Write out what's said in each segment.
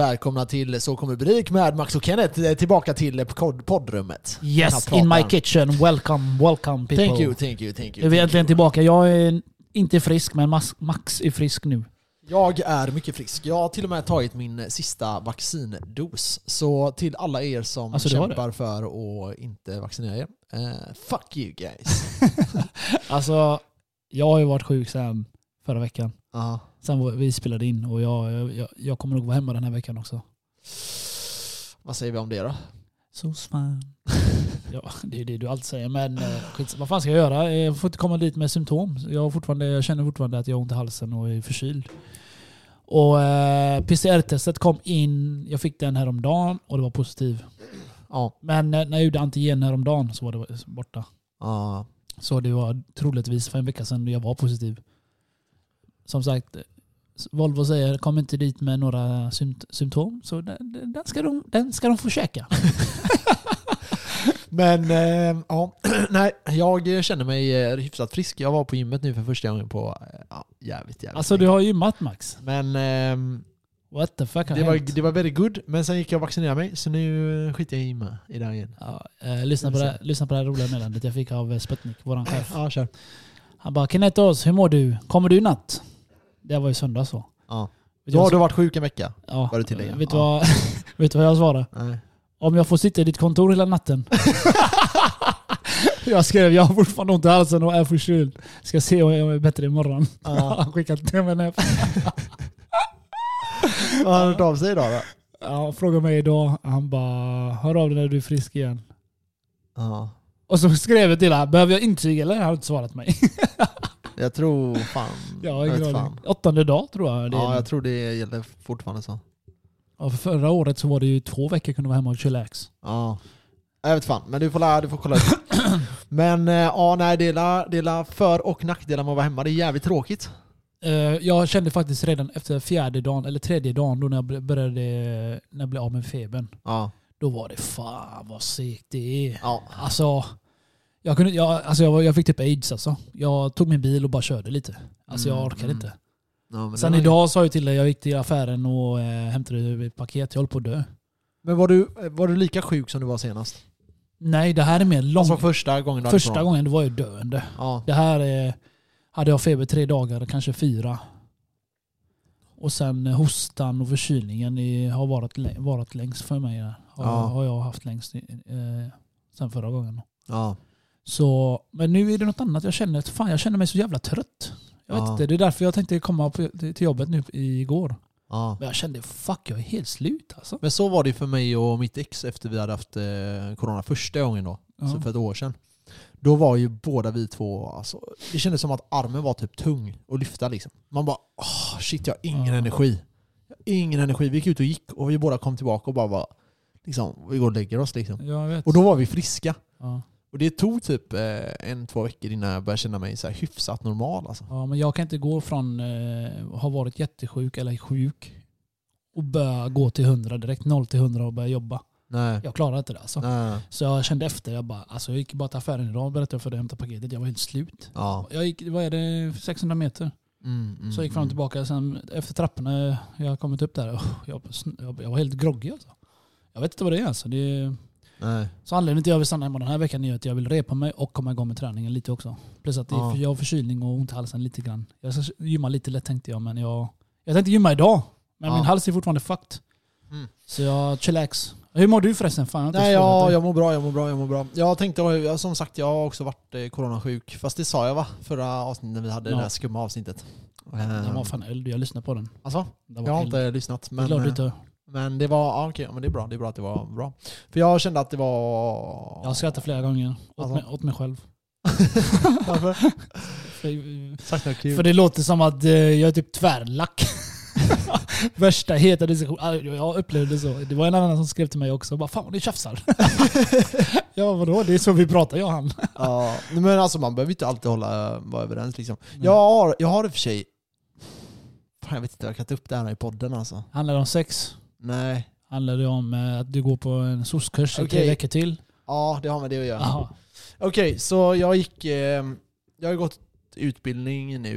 Välkomna till Så kommer Brik med Max och Kenneth eh, tillbaka till podd poddrummet. Yes, in my kitchen. Welcome, welcome people. Thank you, thank you, thank you. Är vi äntligen tillbaka. Jag är inte frisk, men Max, är frisk nu. Jag är mycket frisk. Jag har till och med tagit min sista vaccindos. Så till alla er som Alltså, kämpar för att inte vaccinera er, eh, fuck you guys. Alltså, jag har ju varit sjuk sedan förra veckan. Ja. Sen vi spelade in och jag, jag, jag kommer nog vara hemma den här veckan också. Vad säger vi om det då? Så fan. Ja, det är det du alltid säger. Men eh, skits, vad fan ska jag göra? Jag får inte komma dit med symptom. Jag, fortfarande, jag känner fortfarande att jag har ont i halsen och är förkyld. Och eh, PCR-testet kom in. Jag fick den häromdagen och det var positiv. Ja. Men eh, när jag gjorde antigen häromdagen så var det borta. ja. Så det var troligtvis för en vecka sedan jag var positiv. Som sagt, Volvo säger kom inte dit med några symptom. Så den, den, ska de, den ska de få käka. Men eh, ja, nej, jag känner mig eh, hyfsat frisk. Jag var på gymmet nu för första gången på eh, ja, jävligt, jävligt Alltså du länge. har gymmat Max. Men ehm, What the fuck det, var, det var very good. Men sen gick jag och vaccinerade mig, så nu eh, skiter jag i gymma i det igen. Ja, eh, lyssna, på det, lyssna på det här roliga meddelandet jag fick av eh, Sputnik, våran chef. Ja, kör. Han bara Kinetos, hur mår du? Kommer du i natt? Det var ju söndag så. Ja. Då har du varit sjuk en vecka. ja, vad du tillägger. Vet du Ja. vet du vad jag svarade? Nej. Om jag får sitta i ditt kontor hela natten. jag skrev jag har fortfarande ont i halsen och är förkyld. Ska se om jag är bättre imorgon. Ja. Han skickade till mig en har han hört av sig idag då? Ja, frågade mig idag. Han bara hör av dig när du är frisk igen. Ja. Och så skrev jag till honom, behöver jag intyg eller? Han har inte svarat mig. Jag tror fan... Har jag vet fan. Åttonde dag tror jag det är. Ja, jag tror det gäller fortfarande så. Ja, för förra året så var det ju två veckor kunde vara hemma och chillax. Ja. Jag vet fan, men du får, du får kolla upp. Men eh, ja, nej, det är är för och nackdelar med att vara hemma. Det är jävligt tråkigt. Eh, Jag kände faktiskt redan efter fjärde dagen, eller tredje dagen då när jag började, när jag blev av med febern. Ja. Då var det fan vad segt det är. Ja. Alltså, jag, kunde, jag, alltså jag, jag fick typ aids alltså. Jag tog min bil och bara körde lite. Alltså jag Mm, orkade mm. inte. ja men Sen idag sa jag till dig, jag gick till affären och eh, hämtade ett paket. Jag höll på att dö. Men var du, var du lika sjuk som du var senast? Nej, det här är mer lång... Alltså första gången du första gången det var jag döende. Ja. Det här är, hade jag feber tre dagar, kanske fyra. Och sen eh, hostan och förkylningen har varit, varit längst för mig. Där. Har, Ja. har jag haft längst eh, sen förra gången. Ja. Så, men nu är det något annat. Jag känner, att fan, jag känner mig så jävla trött. Jag vet Ja. inte, det är därför jag tänkte komma på, till jobbet nu igår. ja. Men jag kände fuck, jag är helt slut alltså. Men så var det för mig och mitt ex efter vi hade haft eh, corona första gången då. Ja. Så för ett år sedan. Då var ju båda vi två, alltså, det kändes som att armen var typ tung att lyfta liksom. Man bara åh shit jag har ingen energi. Ingen energi. Vi gick ut och gick och vi båda kom tillbaka och bara var, liksom, vi går och lägger oss liksom. Jag vet. Och då var vi friska. Ja. Och det tog typ eh, en, två veckor innan jag började känna mig så här hyfsat normal alltså. ja, men jag kan inte gå från eh, ha varit jättesjuk eller sjuk och börja gå till 100 direkt, 0 till 100 och börja jobba. Nej. Jag klarar inte det alltså. Nej. Så jag kände efter, jag bara, alltså jag gick bara till affären idag och berättade för dig att hämta paketet. Jag var helt slut. Ja. Jag gick, vad är det, 600 meter. Mm, mm, Så jag gick fram och mm. tillbaka. Sen efter trapporna, jag kommit upp där. och Jag, jag, jag var helt groggy alltså. Jag vet inte vad det är alltså. Det är, Nej. så anledningen till att jag vill stanna hemma den här veckan är att jag vill repa mig och komma igång med träningen lite också. Plus att Ja. jag har förkylning och ont i halsen lite grann. Jag ska gymma lite lätt tänkte jag, men jag, jag tänkte gymma idag. Men Ja. min hals är fortfarande fucked. Mm. Så jag chillax. Hur mår du förresten? Fan, jag Nej, ja, jag mår bra, jag mår bra, jag mår bra. Jag tänkte, som sagt, jag har också varit eh, coronasjuk. Fast det sa jag va? Förra avsnittet när vi hade Ja. det där skumma avsnittet. Den var fan eld, jag lyssnade på den. Alltså, Den jag har eld. inte lyssnat. Det är Men, klart du eh, inte men det var, ja, okej, ja, men det är bra. Det är bra att det var bra. För jag kände att det var... Jag har skrattat flera gånger. Åt, Alltså. mig, åt mig själv. Varför? För, Sagt något kul. för det låter som att eh, jag är typ tvärlack. Värsta heta diskussion. Ah, Jag upplevde det så. Det var en annan som skrev till mig också. Bara, Fan vad ni tjafsar. ja vadå? Det är så vi pratar jag och han. Ja, men alltså man behöver inte alltid hålla, vara överens liksom. Jag har, jag har i och för sig... Fan, jag vet inte, jag kan ta upp det här i podden alltså. Handlar det om sex? Nej. Handlar det om eh, att du går på en SOS-kurs i tre Okej. veckor till? Ja, det har med det att göra. Jaha. Okej, så jag gick... Eh, jag har gått utbildning nu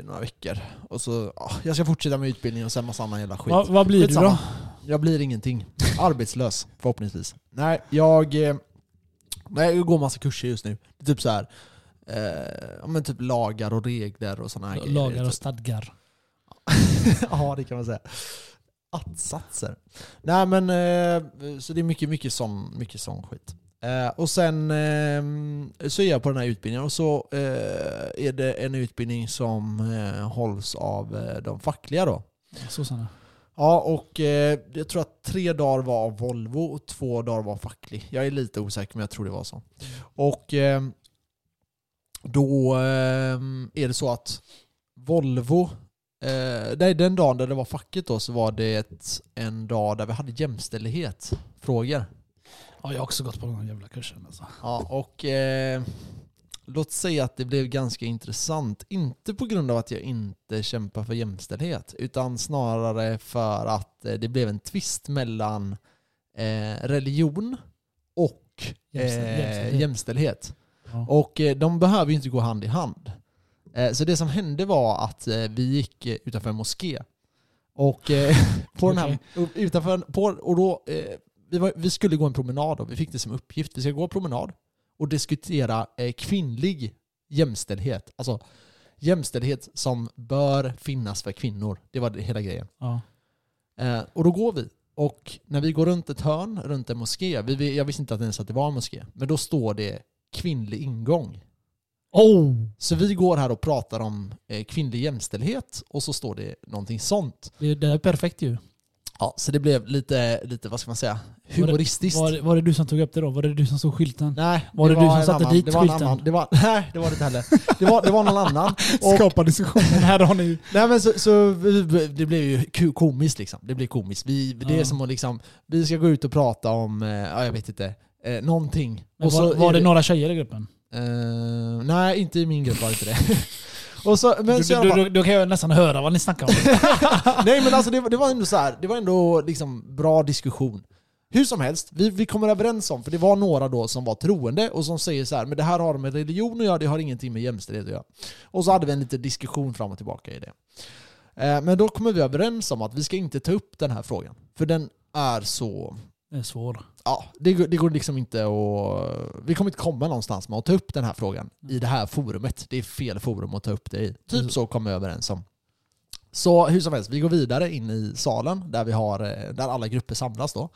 i några veckor. Och så, ja, jag ska fortsätta med utbildning och sen massa annan jävla skit. Va, vad blir du Skitsamma. då? Jag blir ingenting. Arbetslös, förhoppningsvis. Nej, jag... eh, Nej, jag går massa kurser just nu. Det är Typ så här. Eh, ja, men typ lagar och regler och sådana här. Lagar och Typ. stadgar. ja, det kan man säga. Att-satser. Nej men, eh, så det är mycket, mycket sån, mycket sån skit. Eh, och sen eh, så är jag på den här utbildningen och så är det en utbildning som hålls av de fackliga då. Sossarna. Ja, och eh, jag tror att tre dagar var av Volvo och två dagar var facklig. Jag är lite osäker men jag tror det var så. Och eh, då eh, är det så att Volvo, eh, nej, den dagen där det var facket då så var det ett, en dag där vi hade jämställdhet, frågor. Ja, jag har också gått på den här jävla kursen alltså. Ja, och eh, låt säga att det blev ganska intressant. Inte på grund av att jag inte kämpar för jämställdhet, utan snarare för att eh, det blev en twist mellan eh, religion och eh, jämställdhet. jämställdhet. Ja. Och eh, de behöver ju inte gå hand i hand. Eh, så det som hände var att eh, vi gick eh, utanför en moské. Och på den här, utanför, på, och då, vi, var, vi skulle gå en promenad och vi fick det som uppgift. Vi ska gå en promenad och diskutera kvinnlig jämställdhet. Alltså jämställdhet som bör finnas för kvinnor. Det var hela grejen. Ja. Och då går vi. Och när vi går runt ett hörn, runt en moské, vi, vi, jag visste inte att ens att det var en moské, men då står det kvinnlig ingång. Oh! Så vi går här och pratar om eh, kvinnlig jämställdhet och så står det någonting sånt. Det, det är perfekt ju. Ja, så det blev lite, lite vad ska man säga, humoristiskt. Var, var det du som tog upp det då? Var det du som såg skylten? Nej, Var det du som satte annan, dit det var en skylten? annan, det var, Nej, det var det inte heller. Det var, det var någon annan. Och, Skapa diskussionen. Här har ni nej men så, så det blev ju komiskt liksom. Det blev komiskt. Vi, det är Ja. som att liksom, vi ska gå ut och prata om, eh, ja jag vet inte, eh, någonting. Men och så var, var är det några tjejer i gruppen? Eh, nej, inte i min grupp var det inte det. och så, men Du, så du, du, då kan jag nästan höra vad ni snackar om. Nej men alltså det, var- det var ändå så här, det var ändå liksom bra diskussion. Hur som helst, vi, vi kommer överens om, för det var några då som var troende och som säger så här, men det här har med religion att göra, det har ingenting med jämställdhet att göra. Och så hade vi en liten diskussion fram och tillbaka i det. Eh, Men då kommer vi överens om att vi ska inte ta upp den här frågan. För den är så... Är svår. Ja, det, går- det går liksom inte att... Vi kommer inte komma någonstans med att ta upp den här frågan i det här forumet. Det är fel forum att ta upp det i. Typ Mm. så kommer vi överens om. Så hur som helst, vi går vidare in i salen där, vi har, eh, där alla grupper samlas då.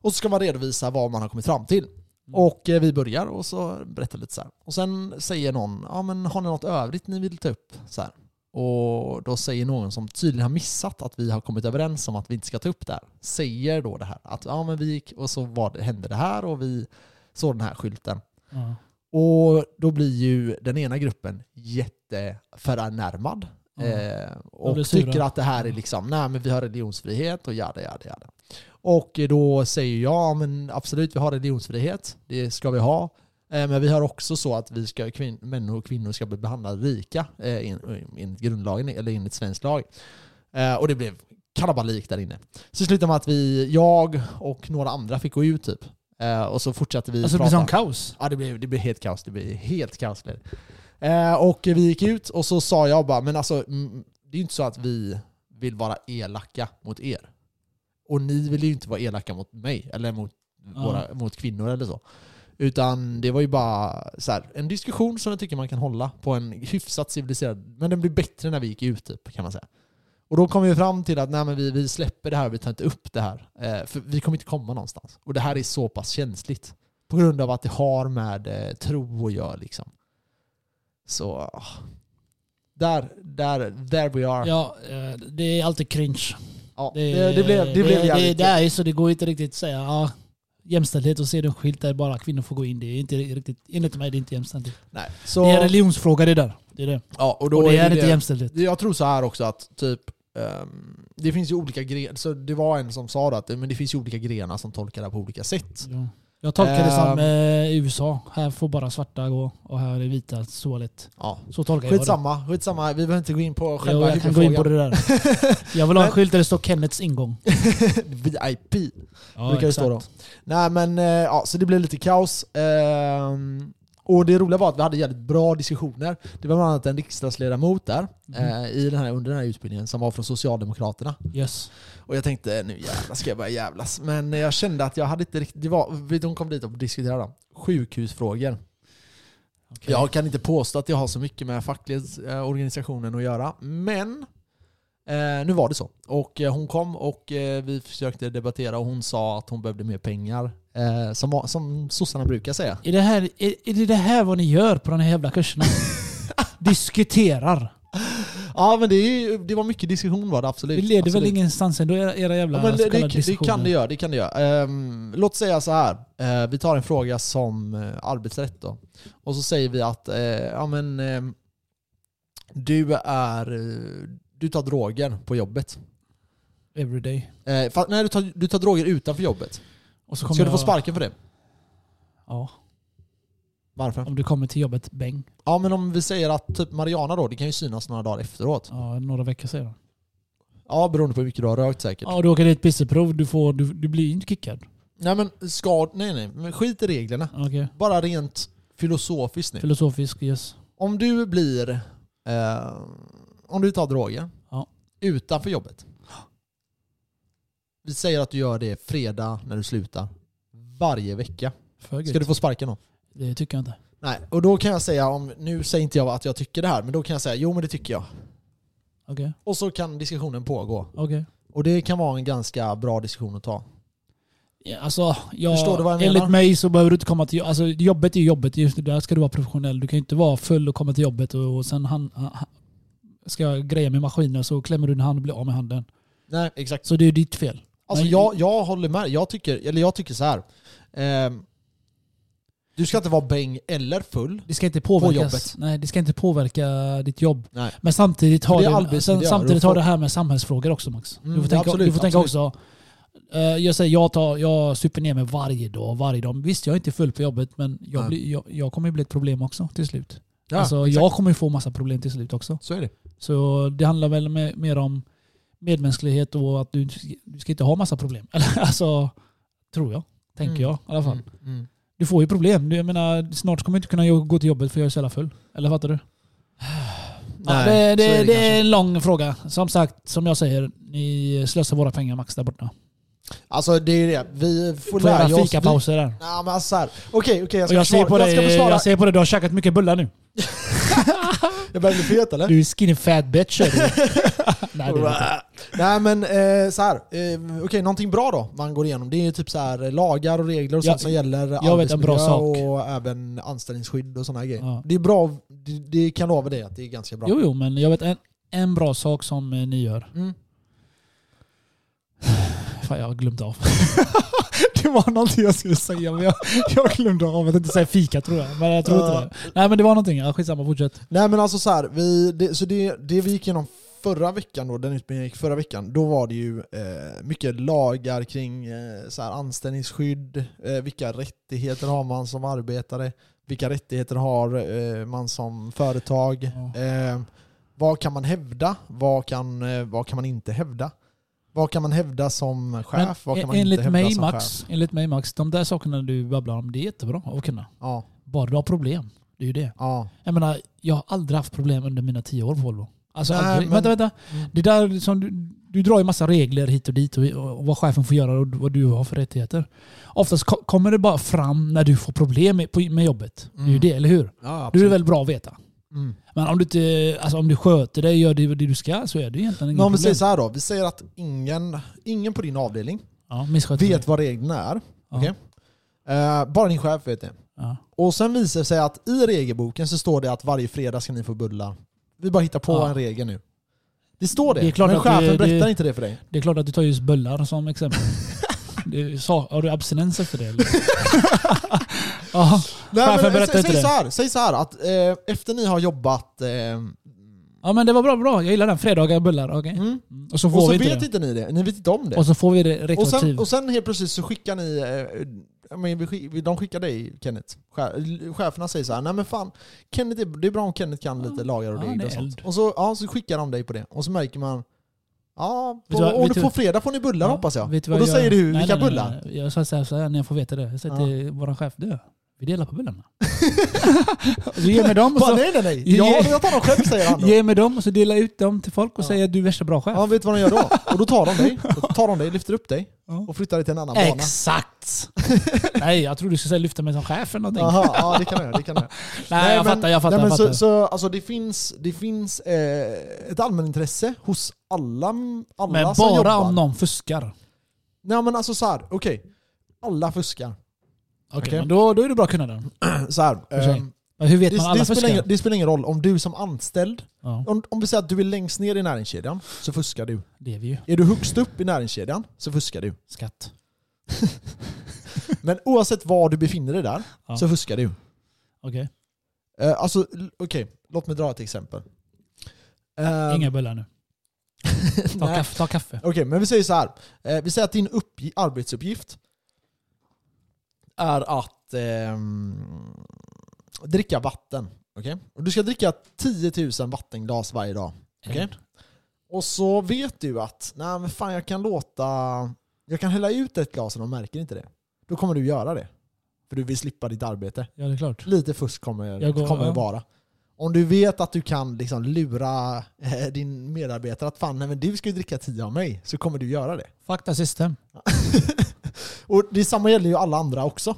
Och så ska man redovisa vad man har kommit fram till. Och eh, vi börjar och så berättar lite så här. Och sen säger någon, ja men har ni något övrigt ni vill ta upp? Så här. Och då säger någon som tydligen har missat att vi har kommit överens om att vi inte ska ta upp det här. Säger då det här att ja men vi gick och så var det, hände det här och vi såg den här skylten. Ja. Och då blir ju den ena gruppen jätteförnärmad. Ja. Eh, och tycker att det här är liksom, nej men vi har religionsfrihet och jada jada jada. Och då säger jag, ja men absolut vi har religionsfrihet, det ska vi ha. Eh, men vi har också så att vi ska, kvin- män och kvinnor ska bli behandlade lika eh, enligt grundlagen eller enligt svensk lag. Eh, och det blev kalabalik där inne. Så det slutade med att vi, jag och några andra fick gå ut typ. Och så fortsatte vi Alltså det prata. blir sån kaos. Ja, det blev, det blev helt kaos. Det blev helt kaos. blev det. Och vi gick ut och så sa jag bara, men alltså det är ju inte så att vi vill vara elaka mot er. Och ni vill ju inte vara elaka mot mig eller mot, våra, mot kvinnor eller så. Utan det var ju bara så här, en diskussion som jag tycker man kan hålla på en hyfsat civiliserad... Men den blir bättre när vi gick ut typ, kan man säga. Och då kom vi fram till att nej, men vi, vi släpper det här, vi tar inte upp det här. Eh, för vi kommer inte komma någonstans. Och det här är så pass känsligt. På grund av att det har med eh, tro att göra liksom. Så... ah. Där, där, there we are. Ja, eh, det är alltid cringe. Ja, det, det, blev, det blev det, jävligt... det är ju så det går inte riktigt att säga ja, jämställdhet och se en skylt där bara kvinnor får gå in. Det är inte riktigt, enligt mig det är inte jämställdhet. nej. Så, Det är en religionsfråga det där. Det är det. ja, och, då och det är det inte jämställdhet. Jag tror så här också att typ ehm, det finns ju olika grenar, så det var en som sa det att men det finns ju olika grenar som tolkar det på olika sätt. Ja. Jag tolkar det som Ehm. eh, USA. Här får bara svarta gå och här är vita så lätt. Ja. Så tolkar jag det. Skitsamma, skitsamma, vi behöver inte gå in på Jo, själva jag kan gå in på det där. Jag vill ha en Men- skylt där det står Kennets ingång. VIP. Ja, Brukar det stå då. Nej men, eh, ja, så det blev lite kaos. Ehm, Och det roliga var att vi hade jävligt bra diskussioner. Det var bland annat en riksdagsledamot där Mhm. eh, i den här, under den här utbildningen som var från Socialdemokraterna. Yes. Och jag tänkte nu jävlar ska jag börja jävlas. Men jag kände att jag hade inte riktigt... Det var, hon kom dit och diskuterade sjukhusfrågor. Okej. Jag kan inte påstå att jag har så mycket med fackliga eh, att göra, men eh, nu var det så. Och eh, hon kom och eh, vi försökte debattera och hon sa att hon behövde mer pengar. Eh, som, som sossarna brukar säga. Är det, här, är, är det det här vad ni gör på de här jävla kurserna? Diskuterar. Ja men det, är, ju- det var mycket diskussion var det absolut. Det leder väl absolut. ingenstans ändå, era, jävla Ja, men det, det, det kan det göra. Det kan det göra. Ehm, låt säga så här. Eh, vi tar en fråga som eh, arbetsrätt då. Och så säger vi att eh, ja, men, ehm, du, är, du tar droger på jobbet. Everyday. Nej, du tar, du tar droger utanför jobbet. Och så kommer Ska du få jag- sparken för det? Ja, Varför? om du kommer till jobbet, bäng. Ja men om vi säger att typ Mariana då, det kan ju synas några dagar efteråt. Ja, några veckor sedan. Ja beroende på hur mycket du har rökt säkert. Ja, du åker dit pisseprov, du, får, du, du blir inte kickad. Nej men ska, nej nej, men skit i reglerna. Okej. Bara rent filosofiskt nu. Filosofisk, yes. Om du blir, eh, om du tar droger Ja. utanför jobbet. Vi säger att du gör det fredag när du slutar. Varje vecka. För. Ska du få sparken då? Det tycker jag inte. Nej, och då kan jag säga, om, nu säger inte jag att jag tycker det här, men då kan jag säga jo men det tycker jag. Okej. Och så kan diskussionen pågå. Okej. Och det kan vara en ganska bra diskussion att ta. Ja, alltså, jag, Förstår du vad jag enligt menar? mig så behöver du inte komma till alltså, jobbet. är jobbet, just där ska du vara professionell. Du kan inte vara full och komma till jobbet och, och sen han, han, ska jag greja med maskiner så klämmer du din hand och blir av med handen. Nej, exakt. Så det är ditt fel. Alltså jag, jag håller med. Jag tycker, eller jag tycker så här. Ehm, du ska inte vara bäng eller full. Det ska inte påverka, jobbet. Nej, det ska inte påverka ditt jobb. Nej. Men samtidigt har Det är det, sen, samtidigt har det här med samhällsfrågor också Max. Mm, du får tänka, absolut, du får tänka absolut. också. eh, jag säger jag, tar, jag super ner mig varje dag, varje dag. Visst, jag är inte full på jobbet men jag, blir, jag, jag kommer bli ett problem också till slut. Ja, alltså, exakt. jag kommer få massa problem till slut också. Så är det. Så det handlar väl med, mer om medmänsklighet och att du, du ska inte ha massa problem. Alltså, tror jag. Tänker Mm. jag i alla fall. Mm, mm. Du får ju problem. Du, Jag menar, snart kommer du inte kunna gå till jobbet för jag är så jävla full. Eller fattar du? Ja, Nej, det, så det, är det, kanske. är en lång fråga. Som sagt, som jag säger, ni slösar våra pengar Max där borta. Alltså det är det. Vi får På lära oss. fikapauser där. Nej men alltså så här. Okej, okej jag Och ska jag ser, försvara. på jag dig, ska försvara. jag ser på dig, du har käkat mycket bullar nu. Jag börjar bli fet eller? Du är skinny fat bitch. Nej. Nej men eh, så här. Eh, okej, någonting bra då man går igenom. Det är typ så här lagar och regler och Ja, sånt som gäller jag arbetsmiljö och även anställningsskydd och sådana grejer. Ja. Det är bra, det, det kan lova dig att det är ganska bra. Jo, jo, men jag vet en, en bra sak som eh, ni gör. Mm. Fan, jag glömt av. det var någonting jag skulle säga, men jag, jag glömde av. Jag tänkte säga fika tror jag, men jag tror inte det. Nej, men det var någonting. Ja, skitsamma, fortsätt. Nej men alltså så här, vi, det, så det, det vi gick igenom förra veckan då, den utbildningen gick förra veckan, då var det ju eh, mycket lagar kring eh, så här, anställningsskydd, eh, vilka rättigheter har man som arbetare, vilka rättigheter har eh, man som företag, eh, vad kan man hävda, vad kan, eh, vad kan man inte hävda? Vad kan man hävda som chef? vad kan man enligt inte hävda mig, som Max, chef? enligt mig Max, de där sakerna du babblar om, det är jättebra att kunna. Ja, Bara du har problem. Det är ju det. ja. Jag menar, jag har aldrig haft problem under mina tio år på Volvo. Alltså Nej, aldrig. men- Vänta, vänta. Mm. Det där som du, du drar ju massa regler hit och dit och, och vad chefen får göra och vad du har för rättigheter. Oftast ko- kommer det bara fram när du får problem med, på- med jobbet. Det är ju Mm. det, eller hur? ja Det är absolut. väl bra att veta. Mm. Men om du, inte, alltså om du sköter dig och gör det, det du ska så är det egentligen inget Men om vi säger så här då, vi säger att ingen, ingen på din avdelning ja, vet dig. vad reglerna är. Ja. okej? Eh, bara din chef vet det. Ja. Och sen visar det sig att i regelboken så står det att varje fredag ska ni få bullar. Vi bara hittar på Ja. en regel nu. Det står det, Det är klart men att chefen det- berättar det- inte det för dig. Det är klart att du tar just bullar som exempel. det, sa, har du abstinens efter det eller? Nej, Chefen men, berättar säg, inte säg, det. så här, säg så här att eh, efter ni har jobbat eh, ja men det var bra, bra. Jag gillar den. Fredagar bullar. okej. mm. Och så får och så vi inte vet det. inte ni det, ni vet inte om det. Och så får vi det Och retroaktiv. sen, och sen helt plötsligt så skickar ni, eh, ja, men vi skick- de skickar dig Kenneth. Che- Cheferna säger så här, nej men fan, Kenneth är, det är bra om Kenneth kan lite lagar och Ja, det regler är och sånt. eld. Och så, ja, så skickar de dig på det. Och så märker man, ja, Vet på, du vad- och vet du- på fredag får ni bullar hoppas jag. Vet du Och vad då jag- säger du, vilka bullar? Jag sa så här, så här när jag får veta det. Jag säger till vår chef, du, Vi delar på bullarna. du ger mig dem och Bara, så, nej nej nej, Ge- ja, jag tar dem själv säger han då. ge mig dem och så delar jag ut dem till folk och Ja. säger att du är värsta bra chef. Ja, vet du vad de gör då? Och då tar de dig, då tar de dig, lyfter upp dig och flyttar dig till en annan bana. Exakt! Nej, jag tror du skulle säga lyfta mig som chef eller någonting. Aha, ja det kan jag göra. Det kan jag. göra. Nej, jag men- fattar, jag fattar. nej, jag men fattar. så, så, alltså, det finns, det finns eh, ett allmänintresse hos alla, alla men som bara jobbar. om någon fuskar. Nej men alltså så här, okej. Alla fuskar. Okej, Okej. men då, då är det bra att kunna den. Så här, Men hur vet det, man alla det, spelar ingen, det spelar ingen roll om du som anställd, Ja, om, om vi säger att du är längst ner i näringskedjan, så fuskar du. det är vi ju. Är du högst upp i näringskedjan, så fuskar du. Skatt. Men oavsett var du befinner dig där, Ja. så fuskar du. Okej. Eh, alltså, okej, låt mig dra ett exempel. Ehm, Inga bullar nu. Ta kaffe. Ta kaffe. Okej, men vi säger så här. Eh, vi säger att din uppgi- arbetsuppgift är att ehm, dricka vatten. Okej? Och du ska dricka 10 000 vattenglas varje dag. Okej? Och så vet du att nej men fan jag kan låta... Jag kan hälla ut ett glas och de märker inte det. Då kommer du göra det. För du vill slippa ditt arbete. Ja, det är klart. Lite fusk kommer, Jag går- kommer det ja. vara. Om du vet att du kan liksom lura eh, din medarbetare att fan, nej, men du ska ju dricka 10 av mig, så kommer du göra det. Fakta system. Och det samma gäller ju alla andra också.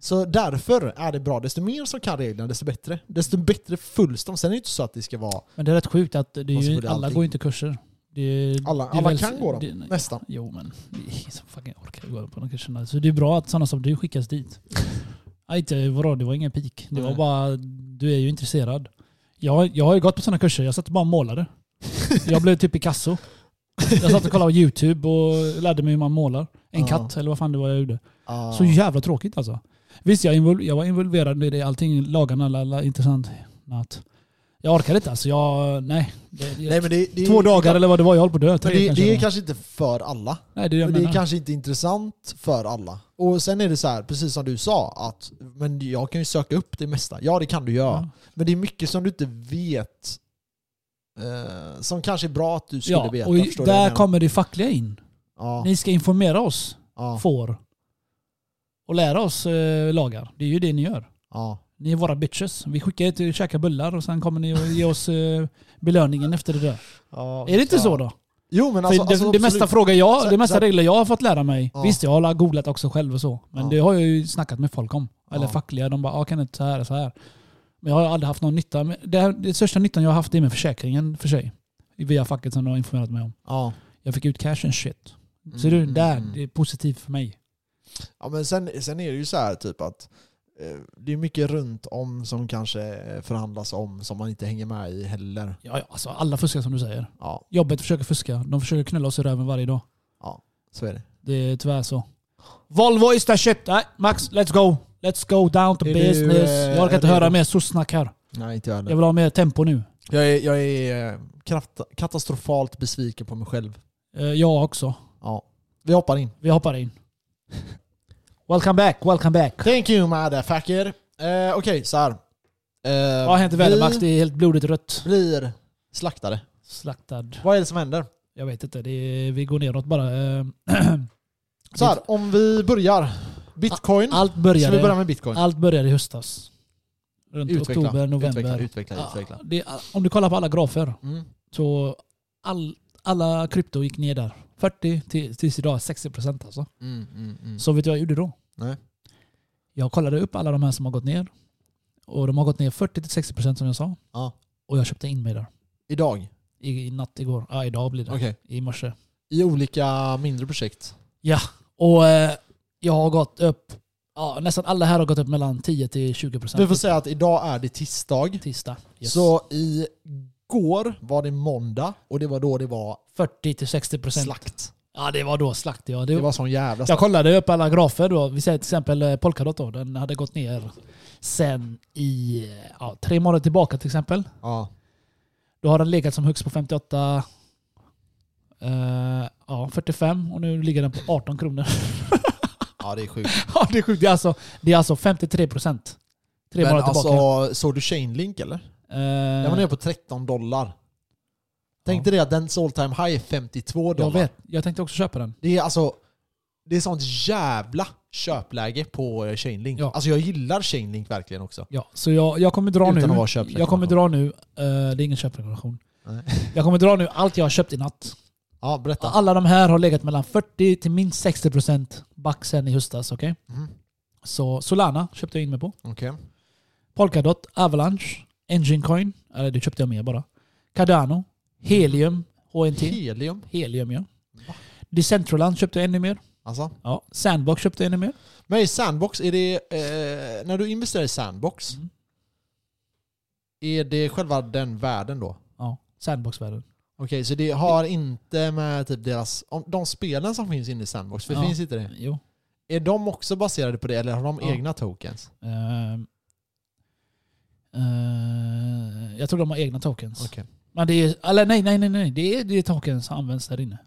Så därför är det bra. Desto mer som kan reglerna, desto bättre. Desto bättre följs de. Sen är det inte så att det ska vara... Men det är rätt sjukt att ju, alla allting. går inte kurser. Det Alla, alla väl- kan gå dem, det- nästan. Jo men, som fucking orkar gå på de kurserna. Så det är bra att sådana som du skickas dit. Nej, inte, vadå, det var ingen pik. Det var Nej. bara, du är ju intresserad. Jag, jag har ju gått på sådana kurser, jag satt bara och målade. Jag blev typ Picasso. Jag satt och kollade på YouTube och lärde mig hur man målar. En Ja. katt, eller vad fan det var jag gjorde. Ah. Så jävla tråkigt alltså. Visst, jag, invol- jag var involverad i det, allting, lagarna, alla, alla intressant. Natt. Jag orkade inte alltså. Jag, nej. Det, Nej, men det, det, två dagar eller vad det var, jag höll på att dö. Men det, kanske är kanske inte för alla. Nej, det är det jag Men det är kanske inte intressant för alla. Och sen är det så här, precis som du sa, att men jag kan ju söka upp det mesta. Ja, det kan du göra. Ja. Men det är mycket som du inte vet eh, som kanske är bra att du skulle Ja, veta. och där kommer det fackliga in. ja, Ni ska informera oss, får. Och lära oss eh, lagar. Det är ju det ni gör. ja. Ni är våra bitches. Vi skickar er till att käka bullar och sen kommer ni att ge oss eh, belöningen efter det där. ja Är det inte ja. så då? Jo men alltså, det, alltså det mesta frågor jag, det mesta regler jag har fått lära mig. Ja. Visst, jag har googlat också själv och så. Men Ja. det har jag ju snackat med folk om. Eller Ja. fackliga. De bara, ah, kan inte så här så här. Men jag har aldrig haft någon nytta. Det, här, det största nyttan jag har haft är med försäkringen för sig. Via facket som de har informerat mig om. Ja. Jag fick ut cash and shit. Så Mm, du, mm, där, mm. det är positivt för mig. ja men sen, sen är det ju så här typ att det är mycket runt om som kanske förhandlas om som man inte hänger med i heller. Ja, ja, alltså alla fuskar som du säger. Ja, Jobbet försöker fuska. De försöker knulla oss i röven varje dag. så är det. Det är tyvärr så. Volvo is the shit. Nej, Max, let's go. Let's go down to Är du, business. eh, jag orkar inte redo? höra mer sossnack här. Nej inte jag heller. Jag vill ha mer tempo nu. Jag är, jag är eh, kraft, katastrofalt besviken på mig själv. Eh, jag också. Ja. Vi hoppar in. Vi hoppar in. welcome back, welcome back. Thank you motherfucker. Eh, Okej, så här. Eh, Vad har hänt i världen vi Max? Det är helt blodigt rött. blir slaktade. Slaktad. Vad är det som händer? Jag vet inte. Det är, vi går neråt bara. Eh, Så här, om vi börjar. Bitcoin. Allt Ska vi börja började, med bitcoin? allt började i höstas. Runt Utveckla, oktober, november. Utveckla, utveckla, Ja, utveckla. det, om du kollar på alla grafer Mm. så all, alla krypto gick ner där. 40 till, tills idag 60% alltså. Mm, mm, mm. Så vet du vad jag gjorde då? Nej. Jag kollade upp alla de här som har gått ner. Och de har gått ner 40-60% som jag sa. Ja. Och jag köpte in mig där. Idag? I, i natt igår. Ja, idag blir det. Okej. I morse. I olika mindre projekt? Och eh, jag har gått upp, ja, nästan alla här har gått upp mellan 10 till 20% Vi får säga att idag är det tisdag. tisdag. Yes. Så igår var det måndag och det var då det var 40 till 60%. slakt. Ja, det var då slakt. Ja. Det, Det var sån jävla jag slakt. kollade upp alla grafer då. Vi säger till exempel eh, Polkadot då. Den hade gått ner sen i eh, ja, tre månader tillbaka till exempel. Ja. Då har den legat som högst på 58, eh, ja 45 och nu ligger den på 18 kronor. ja, det är sjukt. ja, det är sjukt. Det är alltså, det är alltså 53 procent. Tre Men månader tillbaka. alltså, såg du Chainlink eller? Den var Eh, nere på 13 dollar. Tänk dig det att den all time high är 52 jag dollar. vet. Jag tänkte också köpa den. Det är alltså, det är sånt jävla köpläge på eh, Chainlink. Ja. Alltså jag gillar Chainlink verkligen också. Ja, så jag, jag kommer dra Utan nu. att vara. Jag kommer dra nu. eh, det är ingen köprekommendation. Jag kommer dra nu allt jag har köpt i natt. Ja, berätta. Alla de här har legat mellan 40 till minst 60% back sen i höstas. okej? Mhm. Så Solana köpte jag in mig på. Okej. Polkadot, Avalanche, Engine Coin, eller det köpte jag med bara. Cardano, Helium, HNT. Helium. Helium ja. Va? Decentraland köpte jag ännu mer. Alltså. Ja. Sandbox köpte jag ännu mer. Men i Sandbox, är det, eh, när du investerar i Sandbox, Mm. är det själva den världen då? Ja, Sandbox-världen. Okej, så det har inte med typ deras, om, de spelen som finns inne i Sandbox, för Ja. finns inte det? Jo. Är de också baserade på det eller har de Ja. egna tokens? Ehm. Eh, jag tror de har egna tokens. Okej. Men det är, eller nej, nej, nej, nej. Det är, det är tokens som används där inne.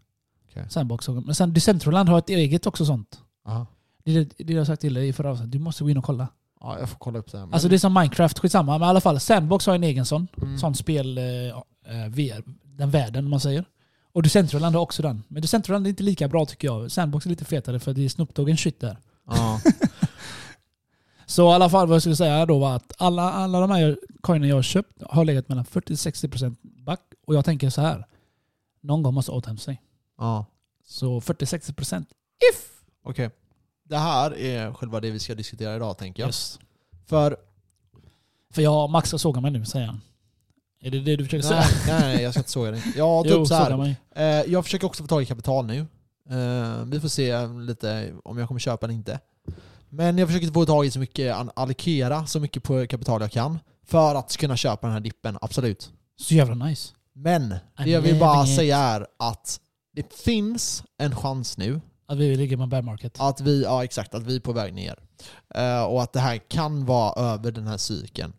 Okej. Sandbox. Men sen Decentraland har ett eget också sånt. Aha. Det är det jag har sagt till dig i förra avsnittet. Du måste gå in och kolla. Ja, jag får kolla upp det. här. Alltså det är som Minecraft, skitsamma. Men i alla fall, Sandbox har en egen sån. Mm. Sån spel, eh, eh, VR, den världen om man säger. Och Decentraland har också den. Men Decentraland är inte lika bra tycker jag. Sandbox är lite fetare för det är Snoop Dogg shit där. Ja. Så i alla fall vad jag skulle säga då var att alla, alla de här coinen jag har köpt har legat mellan 40-60% back. Och jag tänker så här. Någon gång måste återhämta sig. ja. Så 40-60% if! Okej. Det här är själva det vi ska diskutera idag tänker jag. Yes. För, För jag Max ska såga mig nu säger han. Är det det du försöker nej, säga? nej, nej, jag ska inte såga dig. Ja, Jo, typ så såga här. mig. Eh, jag försöker också få tag i kapital nu. Eh, vi får se lite om jag kommer köpa eller inte. Men jag försöker få tag i så mycket, allokera så mycket på kapital jag kan. För att kunna köpa den här dippen, absolut. Så jävla nice. Men det jag vill bara säga är att det finns en chans nu Att vi ligger med bear market. att vi, ja exakt, att vi är på väg ner. Eh, och att det här kan vara över den här cykeln.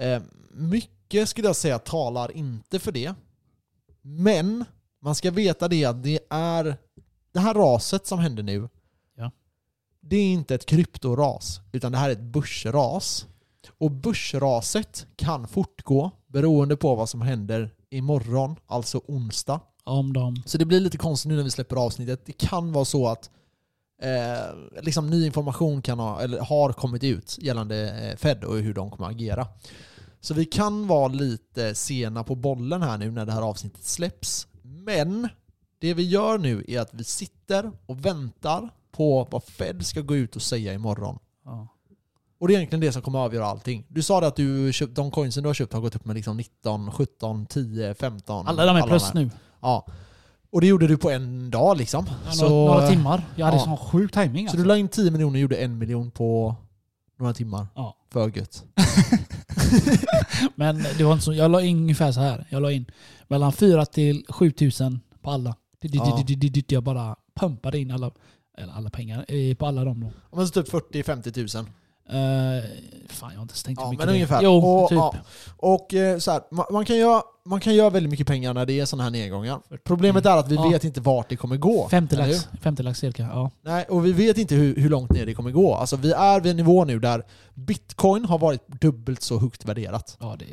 Eh, mycket skulle jag säga talar inte för det. Men man ska veta det att det är det här raset som händer nu. Det är inte ett kryptoras, utan det här är ett börsras. Och börsraset kan fortgå beroende på vad som händer imorgon, alltså onsdag. Om de... Så det blir lite konstigt nu när vi släpper avsnittet. Det kan vara så att eh, liksom ny information kan ha, eller har kommit ut gällande eh, Fed och hur de kommer agera. Så vi kan vara lite sena på bollen här nu när det här avsnittet släpps. Men det vi gör nu är att vi sitter och väntar på vad Fed ska gå ut och säga imorgon. Ja. Och det är egentligen det som kommer att avgöra allting. Du sa det att du köpt, de coinsen du har köpt har gått upp med liksom 19, 17, 10, 15. Alla de är plus här. nu. Ja. Och det gjorde du på en dag liksom. Ja, så, några, timmar. Jag hade ja. sån sjuk timing Så alltså. du la in 10 miljoner och gjorde en miljon på några timmar. Ja. För gött. Men det var inte så, jag la in ungefär så här. Jag la in mellan 4 till 7 tusen på alla. Ja. Jag bara pumpade in alla, eller alla pengar eh, på alla dem då. Men så typ 40-50 tusen. Uh, fan jag har inte ens tänkt Ja, mycket men är. ungefär. Jo, och, typ. ja. och eh, så här, man, man, kan göra, man kan göra väldigt mycket pengar när det är sådana här nedgångar. Problemet är att vi Ja. vet inte vart det kommer gå. 50 eller lax, 50 lax cirka. Ja. Nej, och vi vet inte hur, hur långt ner det kommer gå. Alltså vi är vid en nivå nu där bitcoin har varit dubbelt så högt värderat. ja det,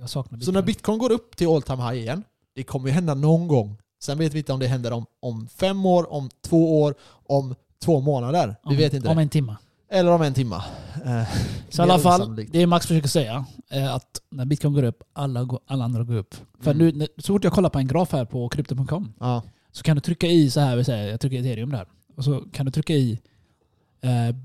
jag saknar Så när bitcoin går upp till all time high igen, det kommer ju hända någon gång. Sen vet vi inte om det händer om, om fem år, om två år, om två månader. Vi om, vet inte Om det. en timme. Eller om en timme. Eh, Så i alla fall, osannolikt. det Max försöker säga är att när bitcoin går upp, alla, går, alla andra går upp. För Mm. nu, så fort jag kollar på en graf här på krypto.com Ja. så kan du trycka i så här, vi säger, jag trycker ethereum där. Och så kan du trycka i eh,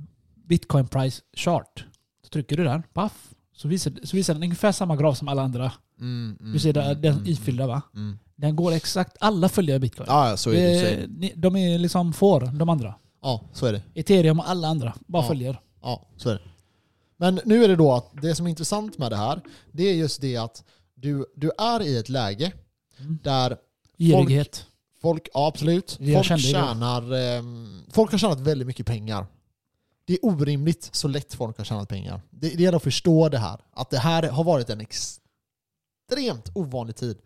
bitcoin price chart. Så trycker du där, paff. Så visar, så visar den ungefär samma graf som alla andra. Mm, mm, Du ser där, mm, den mm, ifyllda va? Mm. Den går exakt, alla följer bitcoin. Ja, så är det. Så är det. Eh, De är liksom får, de andra. Ja, så är det. Ethereum och alla andra bara Ja. följer. Ja, så är det. Men nu är det då att det som är intressant med det här, det är just det att du, du är i ett läge där Girighet. folk, ja absolut, Jag folk tjänar, ehm, folk har tjänat väldigt mycket pengar. Det är orimligt så lätt folk har tjänat pengar. Det, det gäller att förstå det här. Att det här har varit en extremt ovanlig tid.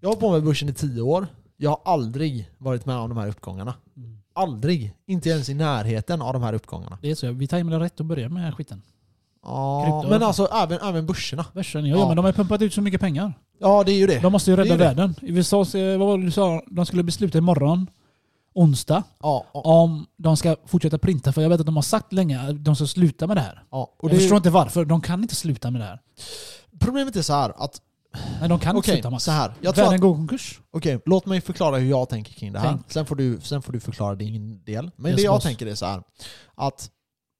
Jag har på med börsen i tio år. Jag har aldrig varit med om de här uppgångarna. Mm. Aldrig. Inte ens i närheten av de här uppgångarna. Det är så, vi tajmade rätt att börja med skiten. Ja, men alltså även, även börserna. Börsen, ja, Ja. men de har ju pumpat ut så mycket pengar. Ja, det är ju det. De måste ju rädda världen. USA, vad var det du sa? De skulle besluta imorgon onsdag Ja, ja, om de ska fortsätta printa. För jag vet att de har sagt länge att de ska sluta med det här. ja. Och Och det, jag förstår inte varför. De kan inte sluta med det här. Problemet är så här att, Nej, de kan inte okej, sluta så här. Jag tror Världen att, går konkurs. okej, låt mig förklara hur jag tänker kring det här. Tänk. Sen får, du, sen får du förklara din del. Men Yes, det jag boss. tänker är så här att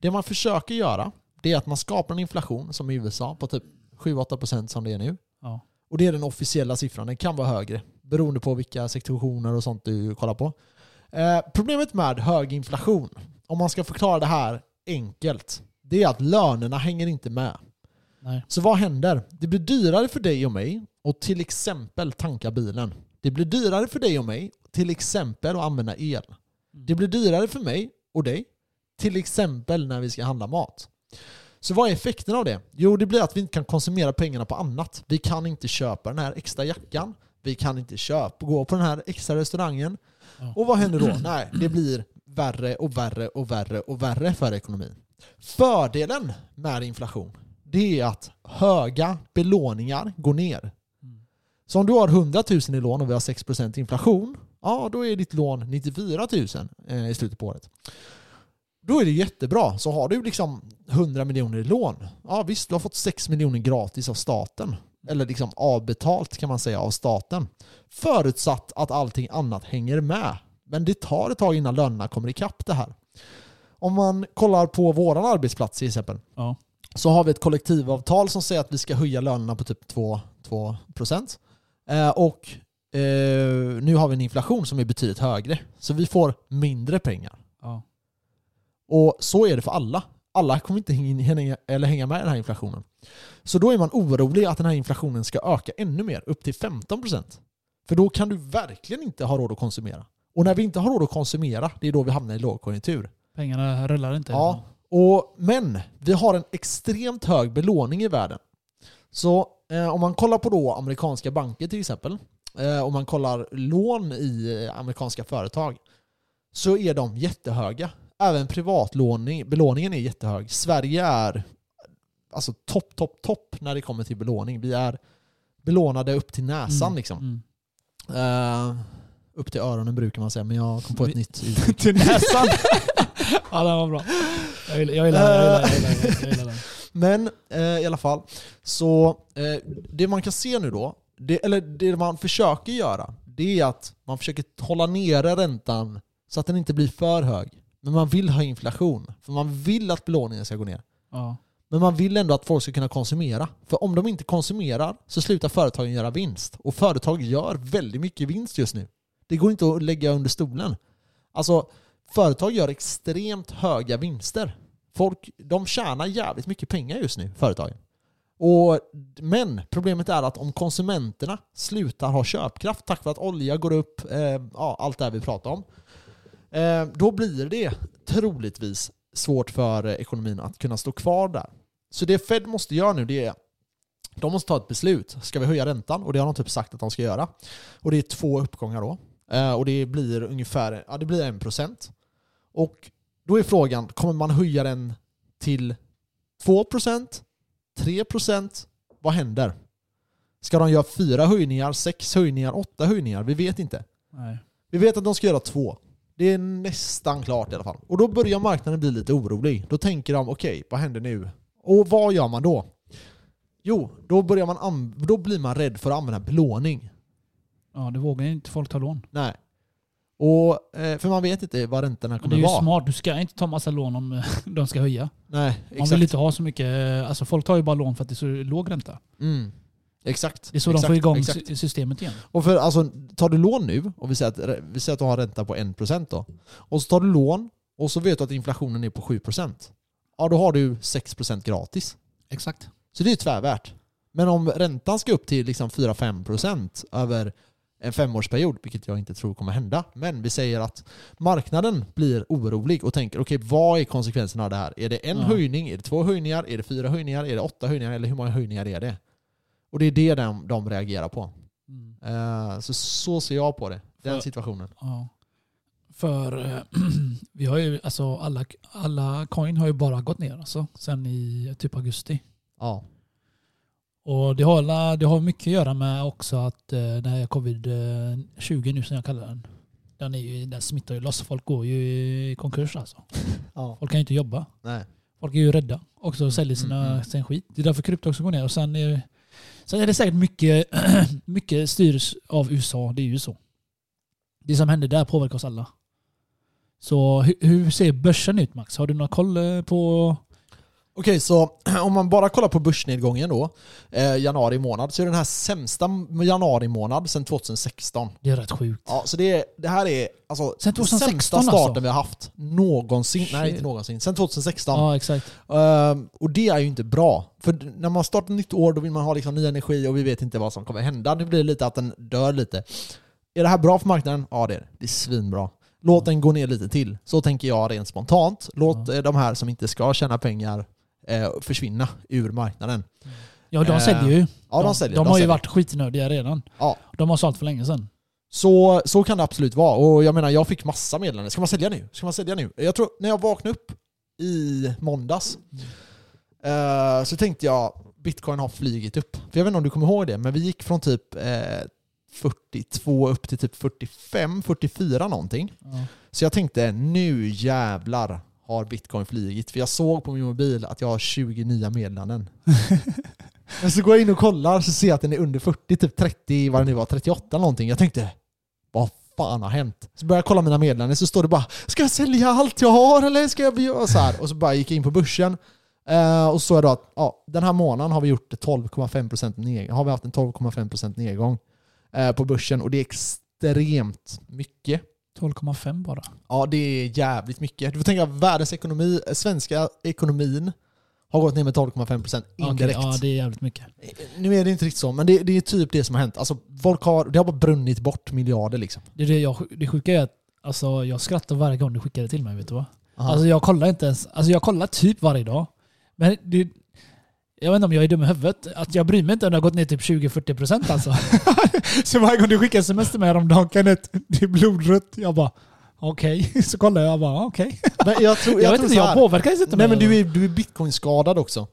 det man försöker göra, det är att man skapar en inflation som i USA på typ 7-8% som det är nu. Ja. Och det är den officiella siffran. Den kan vara högre beroende på vilka sektioner och sånt du kollar på. Eh, problemet med hög inflation, om man ska förklara det här enkelt, det är att lönerna hänger inte med. Nej. Så vad händer? Det blir dyrare för dig och mig att till exempel tanka bilen. Det blir dyrare för dig och mig till exempel att använda el. Det blir dyrare för mig och dig till exempel när vi ska handla mat. Så vad är effekten av det? Jo, det blir att vi inte kan konsumera pengarna på annat. Vi kan inte köpa den här extra jackan. Vi kan inte köpa, gå på den här extra restaurangen. Ja. Och vad händer då? Nej, det blir värre och värre och värre och värre för ekonomin. Fördelen med inflation, det är att höga belåningar går ner. Mm. Så om du har 100 000 i lån och vi har 6% inflation, ja då är ditt lån 94 000 eh, i slutet på året. Då är det jättebra. Så har du liksom 100 miljoner i lån, ja visst du har fått 6 miljoner gratis av staten. Eller liksom avbetalt kan man säga av staten. Förutsatt att allting annat hänger med. Men det tar ett tag innan lönerna kommer ikapp det här. Om man kollar på vår arbetsplats till exempel Ja så har vi ett kollektivavtal som säger att vi ska höja lönerna på typ 2, 2%. Eh, och eh, nu har vi en inflation som är betydligt högre. Så vi får mindre pengar. Ja. Och så är det för alla. Alla kommer inte hänga, eller hänga med i den här inflationen. Så då är man orolig att den här inflationen ska öka ännu mer, upp till 15%. För då kan du verkligen inte ha råd att konsumera. Och när vi inte har råd att konsumera, det är då vi hamnar i lågkonjunktur. Pengarna rullar inte. Ja, och, men vi har en extremt hög belåning i världen. Så eh, om man kollar på då amerikanska banker till exempel, eh, om man kollar lån i eh, amerikanska företag, så är de jättehöga. Även privatlåningen är jättehög. Sverige är alltså topp, topp, topp när det kommer till belåning. Vi är belånade upp till näsan Mm, liksom. mm. Eh, upp till öronen brukar man säga, men jag kom på ett Vi- nytt uttryck. Till näsan. ja, den var bra. Jag gillar, jag gillar, jag gillar, jag gillar, jag gillar den. Men eh, i alla fall, så eh, det man kan se nu då, det, eller det man försöker göra, det är att man försöker hålla nere räntan så att den inte blir för hög. Men man vill ha inflation, för man vill att belåningen ska gå ner. Ja. Men man vill ändå att folk ska kunna konsumera. För om de inte konsumerar så slutar företagen göra vinst. Och företag gör väldigt mycket vinst just nu. Det går inte att lägga under stolen. Alltså, företag gör extremt höga vinster. Folk, de tjänar jävligt mycket pengar just nu, företagen. Och, men problemet är att om konsumenterna slutar ha köpkraft tack vare att olja går upp, eh, ja, allt det här vi pratar om, eh, då blir det troligtvis svårt för ekonomin att kunna stå kvar där. Så det Fed måste göra nu det är de måste ta ett beslut. Ska vi höja räntan? Och det har de typ sagt att de ska göra. Och det är två uppgångar då. Eh, och det blir ungefär ja, det blir en procent. Och då är frågan, kommer man höja den till 2%? 3%? Vad händer? Ska de göra fyra höjningar, sex höjningar, åtta höjningar? Vi vet inte. Nej. Vi vet att de ska göra två. Det är nästan klart i alla fall. Och då börjar marknaden bli lite orolig. Då tänker de, okej, vad händer nu? Och vad gör man då? Jo, då, börjar man an- då blir man rädd för att använda belåning. Ja, det vågar inte folk ta lån. Nej. Och, eh, för man vet inte vad räntorna kommer det är ju vara. smart. Du ska inte ta massa lån om eh, de ska höja. Nej, Man exakt. vill inte ha så mycket... eh, Alltså folk tar ju bara lån för att det är så låg ränta. Mm. Exakt. Det är så exakt, de får igång exakt. sy- systemet igen. Och för, alltså, tar du lån nu, och vi säger, att, vi säger att du har ränta på 1% då, och så tar du lån, och så vet du att inflationen är på 7%. Ja, då har du 6% gratis. Exakt. Så det är ju tvärvärt. Men om räntan ska upp till liksom 4-5% över en femårsperiod, vilket jag inte tror kommer hända, men vi säger att marknaden blir orolig och tänker okej, vad är konsekvenserna av det här? Är det en Ja. höjning? Är det två höjningar? Är det fyra höjningar? Är det åtta höjningar? Eller hur många höjningar är det? Och det är det de, de reagerar på. Mm. Eh, så, så ser jag på det, den För- situationen. Ja. För eh, vi har ju, alltså alla, alla coin har ju bara gått ner alltså, sen i typ augusti. Ja. Och det har, det har mycket att göra med också att eh, det här covid-20 nu som jag kallar den. Den, är ju, den smittar ju loss. Folk går ju i konkurs alltså. Ja. Folk kan ju inte jobba. Nej. Folk är ju rädda också och säljer sina, Mm, mm. sin skit. Det är därför krypto också går ner. Och sen är, sen är det säkert mycket, mycket styrs av USA. Det är ju så. Det som händer där påverkar oss alla. Så hur, hur ser börsen ut Max? Har du någon koll eh, på... Okej, så om man bara kollar på börsnedgången då, eh, januari månad, så är det den här sämsta januari månad sedan 2016. Det är rätt sjukt. Ja, så det, är, det här är alltså Sen den sämsta 2016 starten alltså? vi har haft någonsin. Nej, Shit. inte någonsin. Sen 2016. Ja, exakt. Ehm, och det är ju inte bra. För när man startar ett nytt år då vill man ha liksom ny energi och vi vet inte vad som kommer hända. Nu blir det lite att den dör lite. Är det här bra för marknaden? Ja det är det. Det är svinbra. Låt den gå ner lite till. Så tänker jag rent spontant. Låt eh, de här som inte ska tjäna pengar eh, försvinna ur marknaden. Ja, de Eh, säljer ju. Ja, de, säljer. De har ju säljer. varit skitnödiga redan. Ja. De har sålt för länge sedan. Så, så kan det absolut vara. Och jag menar, jag fick massa meddelanden. Ska man sälja nu? Ska man sälja nu? Jag tror, när jag vaknade upp i måndags eh, så tänkte jag bitcoin har flygit upp. För jag vet inte om du kommer ihåg det, men vi gick från typ eh, 42 upp till typ 45, 44 någonting. Ja. Så jag tänkte, nu jävlar har bitcoin flygit. För jag såg på min mobil att jag har 20 nya meddelanden. Men så går jag in och kollar så ser jag att den är under 40, typ 30, vad det nu var, 38 någonting. Jag tänkte, vad fan har hänt? Så började jag kolla mina meddelanden så står det bara, ska jag sälja allt jag har eller ska jag göra så här? Och så bara gick jag in på börsen. Eh, och så såg jag då att ja, den här månaden har vi gjort 12,5% nedgång. Har vi haft en 12,5% nedgång eh, på börsen och det är extremt mycket. 12,5 bara. Ja, det är jävligt mycket. Du får tänka världens ekonomi, svenska ekonomin har gått ner med 12,5% indirekt. Okej, ja, det är jävligt mycket. Nu är det inte riktigt så, men det, det är typ det som har hänt. Alltså, folk har, det har bara brunnit bort miljarder liksom. Det, är det, jag, det sjuka är att alltså, jag skrattar varje gång du skickar det till mig. Vet du vad? Aha. Alltså, jag kollar inte ens. Alltså, jag kollar typ varje dag. Men det, jag vet inte om jag är dum i huvudet. Att jag bryr mig inte om det har gått ner typ 20-40% alltså. så varje gång du skickar sms till mig häromdagen, Kenneth, det är blodrött. Jag bara okej. Så kollar jag bara okej. Men jag tror, Jag, jag vet tror inte, jag påverkas inte Nej men du är, du är bitcoin-skadad också.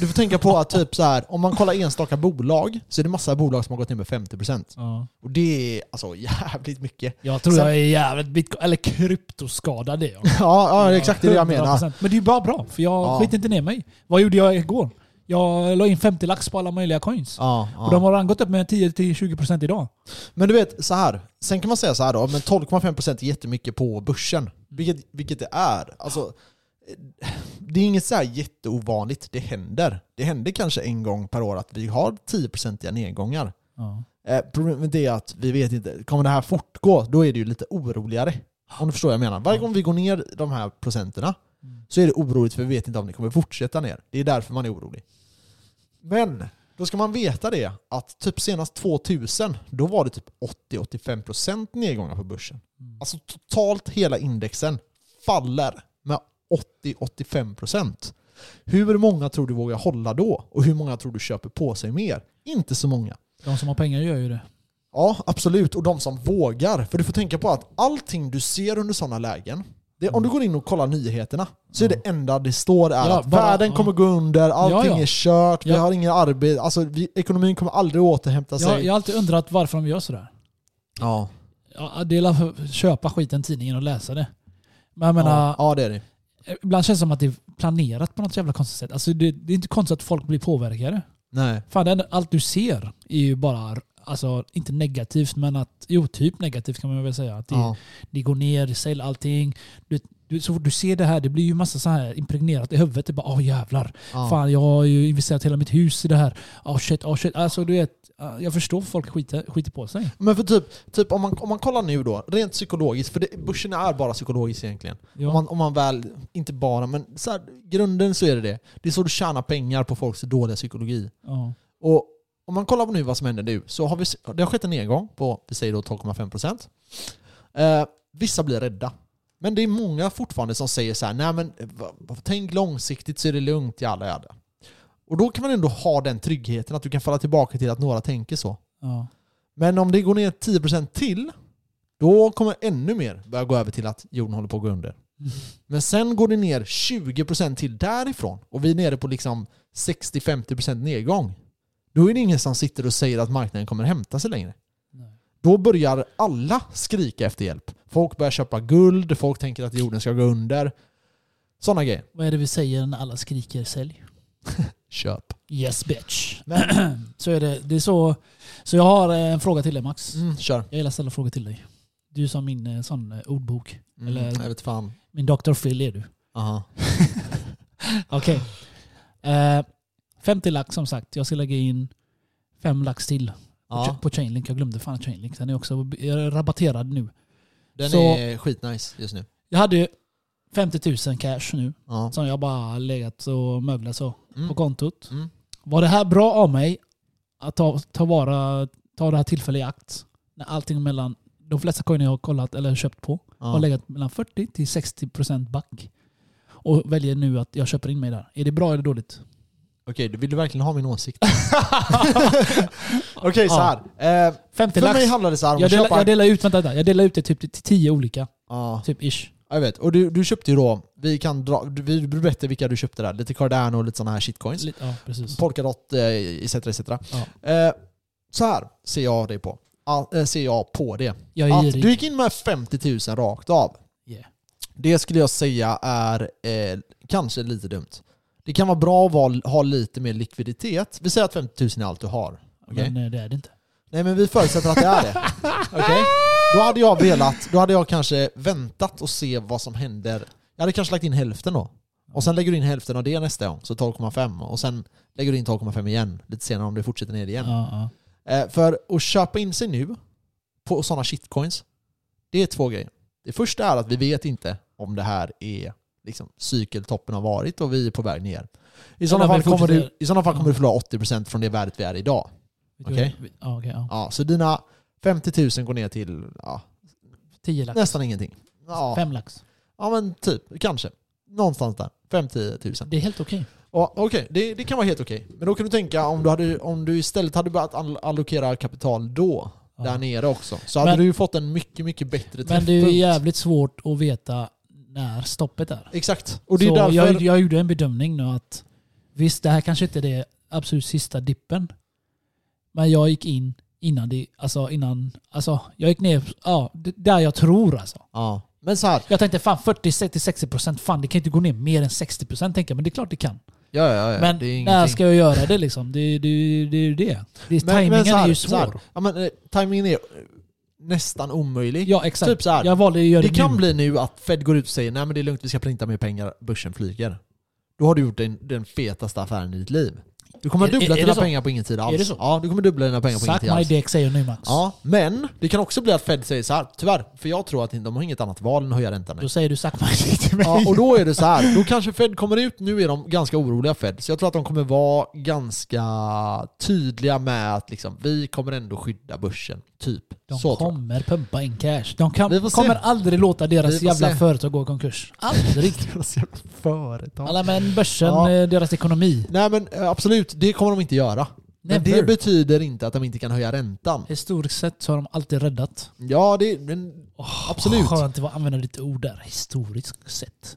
Du får tänka på att typ så här, om man kollar enstaka bolag så är det massa bolag som har gått ner med 50%. Ja. Och det är alltså jävligt mycket. Jag tror Sen- jag är jävligt bitcoin, eller kryptoskadad det är jag. Ja, ja exakt det är det jag menar. 100%. Men det är ju bara bra, för jag Ja. skiter inte ner mig. Vad gjorde jag igår? Jag la in 50 lax på alla möjliga coins. Ja, Och de har redan gått upp med 10-20% idag. Men du vet, så här. Sen kan man säga så här då, men 12,5% är jättemycket på börsen. Vilket, vilket det är. Alltså, det är inget så här jätteovanligt. Det händer. Det händer kanske en gång per år att vi har 10% nedgångar. Ja. Eh, Problemet är att vi vet inte, kommer det här fortgå, då är det ju lite oroligare. Om du förstår vad jag menar. Varje gång vi går ner de här procenterna. Så är det oroligt för vi vet inte om det kommer fortsätta ner. Det är därför man är orolig. Men då ska man veta det att typ senast 2000, då var det typ 80-85% nedgångar på börsen. Mm. Alltså totalt hela indexen faller med 80-85%. Hur många tror du vågar hålla då? Och hur många tror du köper på sig mer? Inte så många. De som har pengar gör ju det. Ja, absolut. Och de som vågar. För du får tänka på att allting du ser under sådana lägen, det, om du går in och kollar nyheterna, så är det enda det står är Ja, att bara- världen ja. kommer gå under, allting Ja, är kört, vi har ingen arbete, alltså vi, ekonomin kommer aldrig återhämta sig. Jag, har alltid undrat varför de gör sådär. ja. Ja, det är la- för att köpa skiten tidningen och läsa det. Men jag menar, ja, det är det. ibland känns det som att det är planerat på något jävla konstigt sätt. Alltså det, det är inte konstigt att folk blir påverkade. Nej. Fan, allt du ser är ju bara, alltså inte negativt, men att, jo typ negativt kan man väl säga. Att det, Ja. det går ner, sälj allting. Du, du, så fort du ser det här, det blir ju massa så här impregnerat i huvudet. Det bara åh jävlar. Ja. Fan, jag har ju investerat hela mitt hus i det här. Åh shit, åh shit. Alltså du vet, jag förstår folk skiter, skiter på sig. Men för typ, typ om, man, om man kollar nu då, rent psykologiskt, för det, börsen är bara psykologiskt egentligen. Ja. Om, man, om man väl, inte bara, men så här, grunden så är det det. Det är så du tjänar pengar på folks dåliga psykologi. Ja. Och om man kollar på nu vad som händer nu, så har vi, det har skett en nedgång på, vi säger då 12,5%. Eh, vissa blir rädda. Men det är många fortfarande som säger så här, nej men tänk långsiktigt så är det lugnt, jalla jalla. Och då kan man ändå ha den tryggheten att du kan falla tillbaka till att några tänker så. Ja. Men om det går ner 10% till, då kommer ännu mer börja gå över till att jorden håller på att gå under. Men sen går det ner 20% till därifrån och vi är nere på liksom 60-50% nedgång. Då är det ingen som sitter och säger att marknaden kommer hämta sig längre. Nej. Då börjar alla skrika efter hjälp. Folk börjar köpa guld, folk tänker att jorden ska gå under. Sådana grejer. Vad är det vi säger när alla skriker sälj? Köp. Yes bitch. så är det. Det är så. Så jag har en fråga till dig Max. Mm, kör. Jag gillar att ställa frågor till dig. Du är som min eh, sån eh, ordbok. Mm, Eller- jag vet fan. Min Dr. Phil är du. Aha. Okej. Eh, 50 lax som sagt. Jag ska lägga in 5 lax till på, Ja, på Chainlink. Jag glömde fan Chainlink. Den är också rabatterad nu. den Så- är skitnice just nu. Jag hade ju 50 000 cash nu. Ja. Som jag bara legat och möglat så på Mm. kontot. Mm. Var det här bra av mig att ta, ta, vara, ta det här tillfället i akt? När allting mellan de flesta coiner jag har kollat eller köpt på har Ja. legat mellan 40 till 60 procent back. Och väljer nu att jag köper in mig där. Är det bra eller dåligt? Okej, du vill du verkligen ha min åsikt? Okej, så här. Eh, 50 för lax. mig handlar det så här om Jag att delar, köpa... jag delar ut, vänta, vänta, jag delar ut det typ till 10 olika. Ja, Typ ish. jag vet. Och du, du köpte ju då, vi kan dra, vi du berättar vilka du köpte där. Lite Cardano och lite sådana här shitcoins. Lite- Ja, precis. Polkadot, eh, etc. etc. Ja. Eh, så här ser jag det på. All, eh, ser jag på det. Jag är Att girig. du gick in med 50 000 rakt av. Yeah. Det skulle jag säga är eh, kanske lite dumt. Det kan vara bra att vara, ha lite mer likviditet. Vi säger att 50 000 är allt du har. Okej? Men eh, det är det inte. Nej men vi förutsätter att det är det. Okej? Då hade jag velat, då hade jag kanske väntat och se vad som händer. Jag hade kanske lagt in hälften då. Och sen lägger du in hälften av det nästa gång, så 12,5. Och sen lägger du in 12,5 igen, lite senare om det fortsätter ner igen. Ja. Eh, för att köpa in sig nu på sådana shitcoins, det är två grejer. Det första är att vi vet inte om det här är liksom cykeltoppen har varit och vi är på väg ner. I sådana fall, kommer du, I sådana fall kommer du förlora 80% från det värdet vi är idag. Okej. vad- Ja, okej. ja. Ja, så dina 50 000 går ner till ja, 10 lax. nästan ingenting. Ja, 5 lax. ja men typ, kanske. Någonstans där. 5-10 000. Det är helt okej. Ja, Okej, det, det kan vara helt okej. Men då kan du tänka om du, hade, om du istället hade börjat all- allokera kapital då, Ja. där nere också, så hade Men- du ju fått en mycket, mycket bättre Men det är ju träffpunkt. jävligt svårt att veta när stoppet är. Exakt. Och det är så därför... jag, jag gjorde en bedömning nu att visst, det här kanske inte är det absolut sista dippen. Men jag gick in innan det, alltså innan, alltså jag gick ner, ja, där jag tror alltså. Ja. Men så här, Jag tänkte fan 40-60%, fan det kan inte gå ner mer än 60% tänker jag, men det är klart det kan. ja, ja, ja, men det är när ska jag göra det liksom? Det, det, det är ju det. det är, timingen så här- är ju svår. Ja, men, eh, timingen är nästan omöjlig. Ja exakt. Typ så här, jag valde att göra det det, kan bli nu att Fed går ut och säger nej men det är lugnt, vi ska printa mer pengar, börsen flyger. Då har du gjort den, den fetaste affären i ditt liv. Du kommer Är- dubbla är- är dina pengar på ingen tid alls. Är det så? Ja, du kommer dubbla dina pengar på ingen Suck tid my alls. dick säger nu Max. Ja, men det kan också bli att Fed säger så här, tyvärr, för jag tror att de har inget annat val än att höja räntan nu. Då säger du suck my dick till mig. Ja, och då är det så här, då kanske Fed kommer ut, nu är de ganska oroliga Fed, så jag tror att de kommer vara ganska tydliga med att liksom, vi kommer ändå skydda börsen. Typ. De så kommer pumpa in cash. De kan, kommer aldrig låta deras jävla se. företag gå i konkurs. Aldrig. Deras jävla företag. Alla men börsen, Ja. eh, deras ekonomi. Nej men eh, absolut, det kommer de inte göra. Men det betyder inte att de inte kan höja räntan. Historiskt sett så har de alltid räddat. Ja, det, men Oh, Absolut. Skönt att använda ditt ord där. Historiskt sett.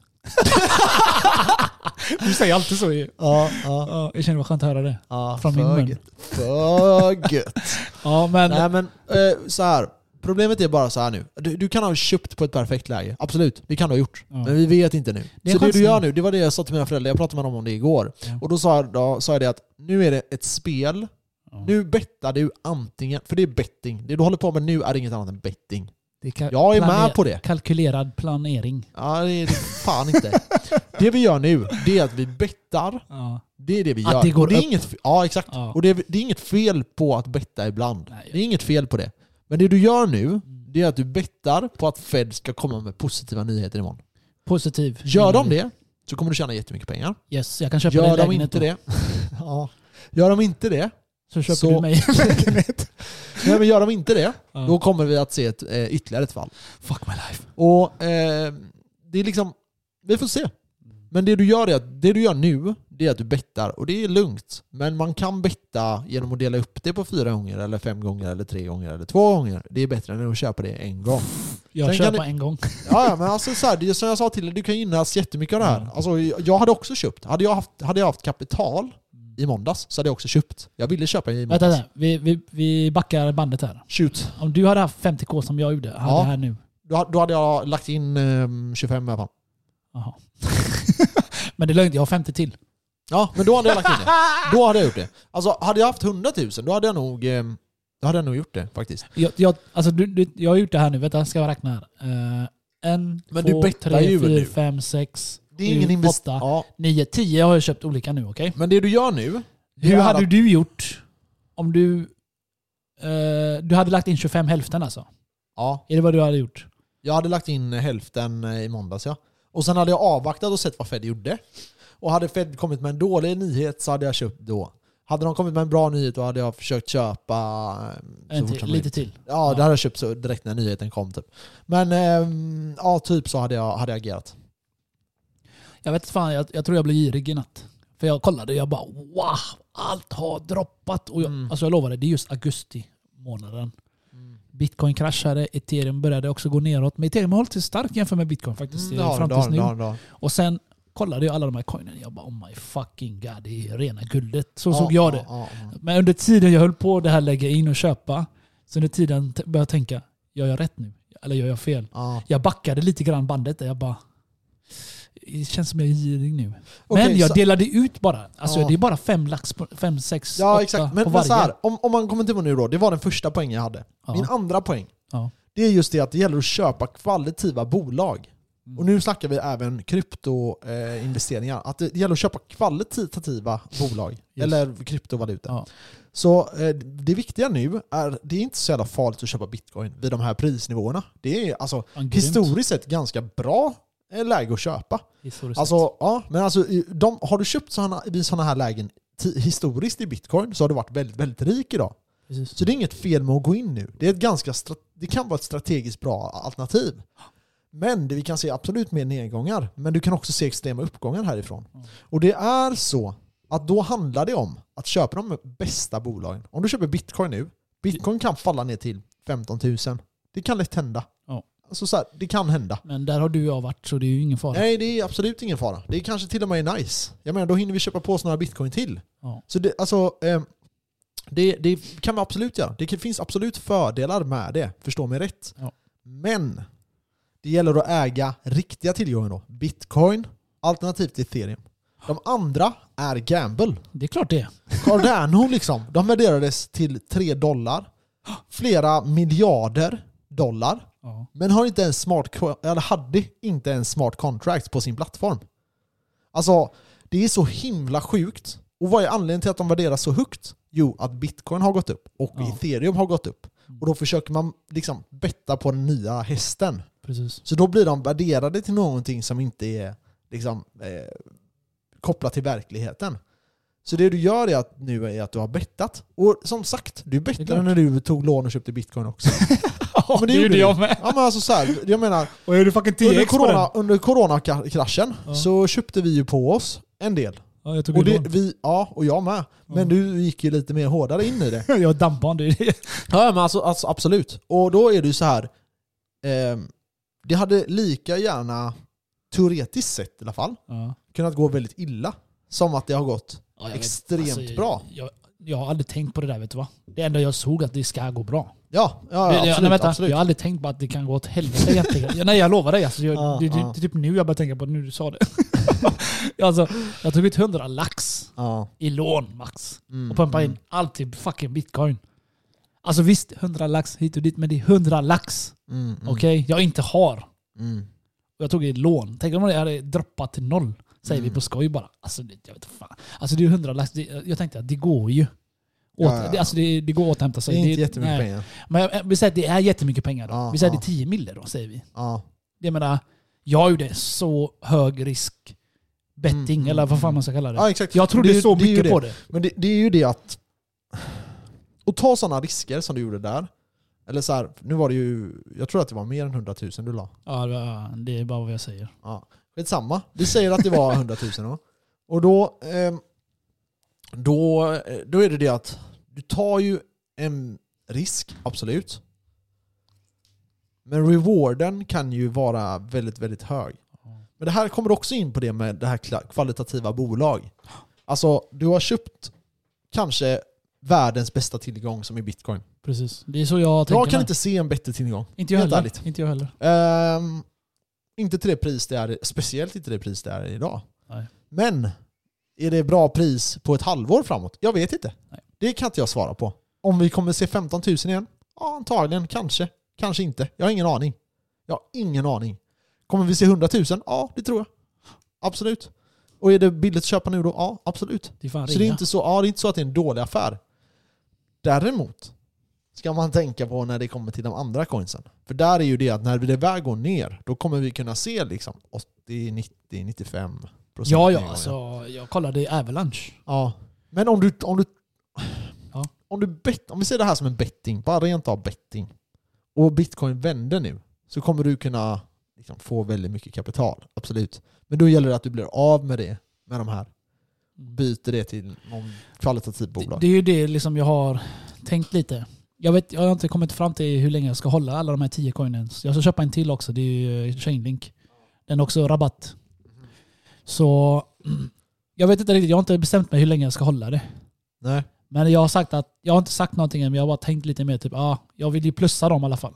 du säger alltid så ju. Ja, ja, Ja, jag känner det var skönt att höra det. ja Från min mun. För gött. Ja, men... Nej men, eh, så här. Problemet är bara så här nu. Du, du kan ha köpt på ett perfekt läge. Absolut, det kan du ha gjort. Ja. Men vi vet inte nu. Det är så det du gör nu, det var det jag sa till mina föräldrar. Jag pratade med dem om det igår. Ja. Och då sa, jag, då sa jag det att nu är det ett spel. Ja. Nu bettar du antingen, för det är betting. Det du håller på med nu är inget annat än betting. Kan- Jag är med på det. Kalkylerad planering. Ja, det är det fan inte. Det vi gör nu, det är att vi bettar. Ja. Det är det vi Att gör. det går och det är upp. inget, ja, exakt. Ja. Och det är, det är inget fel på att betta ibland. Nej. Det är inget fel på det. Men det du gör nu, det är att du bettar på att Fed ska komma med positiva nyheter imorgon. Positiv. Gör de det, så kommer du tjäna jättemycket pengar. Yes, jag kan köpa Gör de inte då. det, ja. Gör de inte det, Så köper Så- du mig en lägenhet. nej, men gör de inte det, Ja. då kommer vi att se ett, eh, ytterligare ett fall. Fuck my life. Och eh, det är liksom, vi får se. Men det du gör är att det du gör nu, det är att du bettar och det är lugnt. Men man kan betta genom att dela upp det på fyra gånger, eller fem gånger, eller tre gånger, eller två gånger. Det är bättre än att köpa det en gång. Jag Sen på det- en gång. Ja, men alltså så här, det är som jag sa till dig, du kan gynnas jättemycket av det här. Ja. Alltså, jag hade också köpt. Hade jag haft, hade jag haft kapital, i måndags så hade jag också köpt. Jag ville köpa i måndags. vänta. Vi, vi, vi backar bandet här. Shoot. Om du hade haft 50k som jag gjorde, hade Ja. här nu. Då, då hade jag lagt in ehm, 25 i alla fall. Jaha. Men det är lugnt, jag har 50 till. Ja, men då hade jag lagt in det. Då hade jag gjort det. Alltså hade jag haft 100 000 då hade jag nog, ehm, då hade jag nog gjort det faktiskt. Jag, jag, alltså, du, du, jag har gjort det här nu, vänta, ska jag räkna här. Uh, en, Men du två, bettar tre, ju väl fyra, nu? fem, sex, Det är ingen sju, åtta, Ja, nio, tio har jag köpt olika nu, okej? men det du gör nu, det Hur är hade att- du gjort om du... eh, du hade lagt in 25 hälften alltså? Ja, Är det vad du hade gjort? jag hade lagt in hälften eh, i måndags ja. Och sen hade jag avvaktat och sett vad Fed gjorde. Och hade Fed kommit med en dålig nyhet så hade jag köpt då. Hade de kommit med en bra nyhet då hade jag försökt köpa... så En till, lite till? Ja, det hade jag köpt så direkt när nyheten kom typ. Men ehm, ja, typ så hade jag, hade jag agerat. Jag vet fan, jag, jag tror jag blev girig i natt. För jag kollade och jag bara wow, allt har droppat. Och jag, Mm. Alltså jag lovar det, det är just augusti månaden. Bitcoin kraschade, ethereum började också gå neråt. Men ethereum har hållit sig stark jämfört med bitcoin faktiskt Mm, mm, har fram tills nu. Och sen kollade jag alla de här coinen jag bara oh my fucking god, det är rena guldet. Så såg jag ja, det. Men under tiden jag höll på det här lägga in och köpa, så under tiden började jag tänka, gör jag rätt nu? Eller gör jag fel? Ja. Jag backade lite grann bandet där jag bara, det känns som jag är girig nu. Okej, Men jag så- delade ut bara. Alltså Ja. det är bara fem lax, på, fem, sex, Ja åtta exakt, på men, men varje. så här, om, om man kommer till nu då, det var den första poängen jag hade. Ja. Min andra poäng, det är just det att det gäller att köpa kvalitativa bolag. Mm. Och nu snackar vi även kryptoinvesteringar. Eh, att det gäller att köpa kvalitativa bolag, eller kryptovalutor. Ja. Så eh, det viktiga nu är, det är inte så jävla farligt att köpa bitcoin vid de här prisnivåerna. Det är alltså historiskt sett ganska bra läge att köpa. Historiskt sett. Alltså, ja, men alltså, de, har du köpt såna, vid sådana här lägen historiskt i bitcoin så har du varit väldigt, väldigt rik idag. Precis. Så det är inget fel med att gå in nu. Det, är ett ganska det kan vara ett strategiskt bra alternativ. Men det, vi kan se absolut mer nedgångar, men du kan också se extrema uppgångar härifrån. Mm. Och det är så att då handlar det om att köpa de bästa bolagen. Om du köper bitcoin nu, bitcoin kan falla ner till 15 000. Det kan lätt hända. Ja. Alltså så här, det kan hända. Men där har du och jag varit så det är ju ingen fara. Nej, det är absolut ingen fara. Det är kanske till och med nice. Jag menar, då hinner vi köpa på oss några bitcoin till. Ja. Så det, alltså, eh, det, det kan vi absolut göra. Det finns absolut fördelar med det, förstå mig rätt. Ja. Men det gäller att äga riktiga tillgångar då. Bitcoin, alternativt ethereum. De andra är gamble. Det är klart det. Cardano liksom, de värderades till 3 dollar. Flera miljarder dollar. Ja. Men har inte ens smart, eller hade inte ens smart contracts på sin plattform. Alltså, det är så himla sjukt. Och vad är anledningen till att de värderas så högt? Jo, att bitcoin har gått upp och Ja. ethereum har gått upp. Och då försöker man liksom betta på den nya hästen. Precis. Så då blir de värderade till någonting som inte är liksom, eh, kopplat till verkligheten. Så det du gör är att, nu är att du har bettat. Och som sagt, du bettade när du tog lån och köpte bitcoin också. Ja, men det det gjorde jag med. Ja men alltså så här, jag menar, Och är du fucking under, 10x på corona, under coronakraschen Ja. så köpte vi ju på oss en del. Ja, jag tog Och det, lån. vi, ja, och jag med. Men Ja. du gick ju lite mer hårdare in i det. Jag dampbarn. Det. Ja men alltså, alltså absolut. Och då är det ju så här. ehm, det hade lika gärna, teoretiskt sett i alla fall, Ja. kunnat gå väldigt illa. Som att det har gått Ja, jag extremt Alltså, bra. Jag, jag har aldrig tänkt på det där vet du va? Det enda jag såg att det ska gå bra. Ja, ja Det- absolut. nej, vänta, absolut. Jag har aldrig tänkt på att det kan gå åt helvete egentligen. Ja, Nej jag lovar dig. Alltså, jag, Ja, det, det, ja. det är typ nu jag börjar tänka på det, nu du sa det. alltså, jag tog ut 100 lax Ja. i lån max. Mm, Och pumpade mm. in allt i fucking bitcoin. Alltså visst, 100 lax hit och dit, men det är 100 lax. Mm, mm, Okej? Jag inte har. mm. Jag tog i lån. Tänk om det hade droppat till noll. Säger Mm. vi på skoj bara. Alltså, det, jag vet fan. Alltså det är 100 lax. Det, jag tänkte att det går ju. Åt, Ja, ja. Det, alltså det, det går att återhämta Det sig. är inte jättemycket nej. pengar. Men vi säger att det är jättemycket pengar då. Ja, vi säger att det är 10 mille då, säger vi. Ja. Jag menar, jag gjorde så hög risk betting, Mm, eller vad fan mm. man ska kalla det. ja, exakt. jag trodde Det är så det mycket det. på det. Men det, det är ju det att... Att ta sådana risker som du gjorde där. Eller så här, nu var det ju... Jag tror att det var mer än 100 000 du la. Ja, det är bara vad jag säger. Ja. Skitsamma. Vi säger att det var 100 000 då. Och då, ehm, då, då är det det att du tar ju en risk, absolut. Men rewarden kan ju vara väldigt, väldigt hög. Men det här kommer också in på det med det här kvalitativa bolag. Alltså, du har köpt kanske världens bästa tillgång som är bitcoin. Precis. Det är så jag tänker Jag kan med. inte se en bättre tillgång. inte jag helt heller. ärligt. Inte jag heller. Ehm, inte till det pris det är, speciellt inte det pris det är idag. Nej. Men, är det bra pris på ett halvår framåt? Jag vet inte. Nej. Det kan inte jag svara på. Om vi kommer se 15 000 igen? Ja, antagligen. Kanske. Kanske inte. Jag har ingen aning. Jag har ingen aning. Kommer vi se 100 000? Ja, det tror jag. Absolut. Och är det billigt att köpa nu då? Ja, absolut. Det Så det är, inte så, ja, det är inte så att det är en dålig affär. Däremot ska man tänka på när det kommer till de andra coinsen. För där är ju det att när det väl går ner, då kommer vi kunna se liksom 80, 90, 95 procent Ja, ja. Alltså, jag kollade i Avalanche. ja. Men om du, om du, Ja. om du bet, om vi ser det här som en betting, bara rent av betting, och bitcoin vänder nu, så kommer du kunna liksom, få väldigt mycket kapital. Absolut. Men då gäller det att du blir av med det, med de här. Byter det till någon kvalitativ Det, bolag. det är ju det liksom jag har tänkt lite. Jag, vet, jag har inte kommit fram till hur länge jag ska hålla alla de här 10 coinens. Jag ska köpa en till också. Det är ju eh, Chainlink. Den har också rabatt. Så jag vet inte riktigt. Jag har inte bestämt mig hur länge jag ska hålla det. Nej. Men jag har sagt att, jag har inte sagt någonting än, men jag har bara tänkt lite mer typ, ah, jag vill ju plussa dem i alla fall.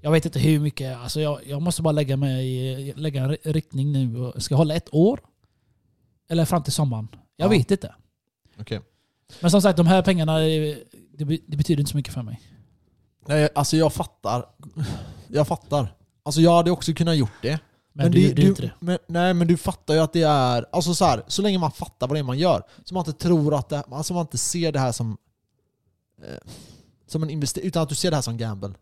Jag vet inte hur mycket, alltså jag, jag måste bara lägga mig i, lägga en ri- riktning nu. Ska jag hålla ett år? Eller fram till sommaren? Jag Ja. vet inte. Okej. Men som sagt, de här pengarna, det, det, be- det betyder inte så mycket för mig. Nej, alltså jag fattar. Jag fattar. Alltså jag hade också kunnat gjort det. Men, du, du, inte det. Men, nej men du fattar ju att det är, alltså så här, så länge man fattar vad det är man gör, så man inte tror att det, alltså man inte ser det här som, eh, som en investering, utan att du ser det här som gamble.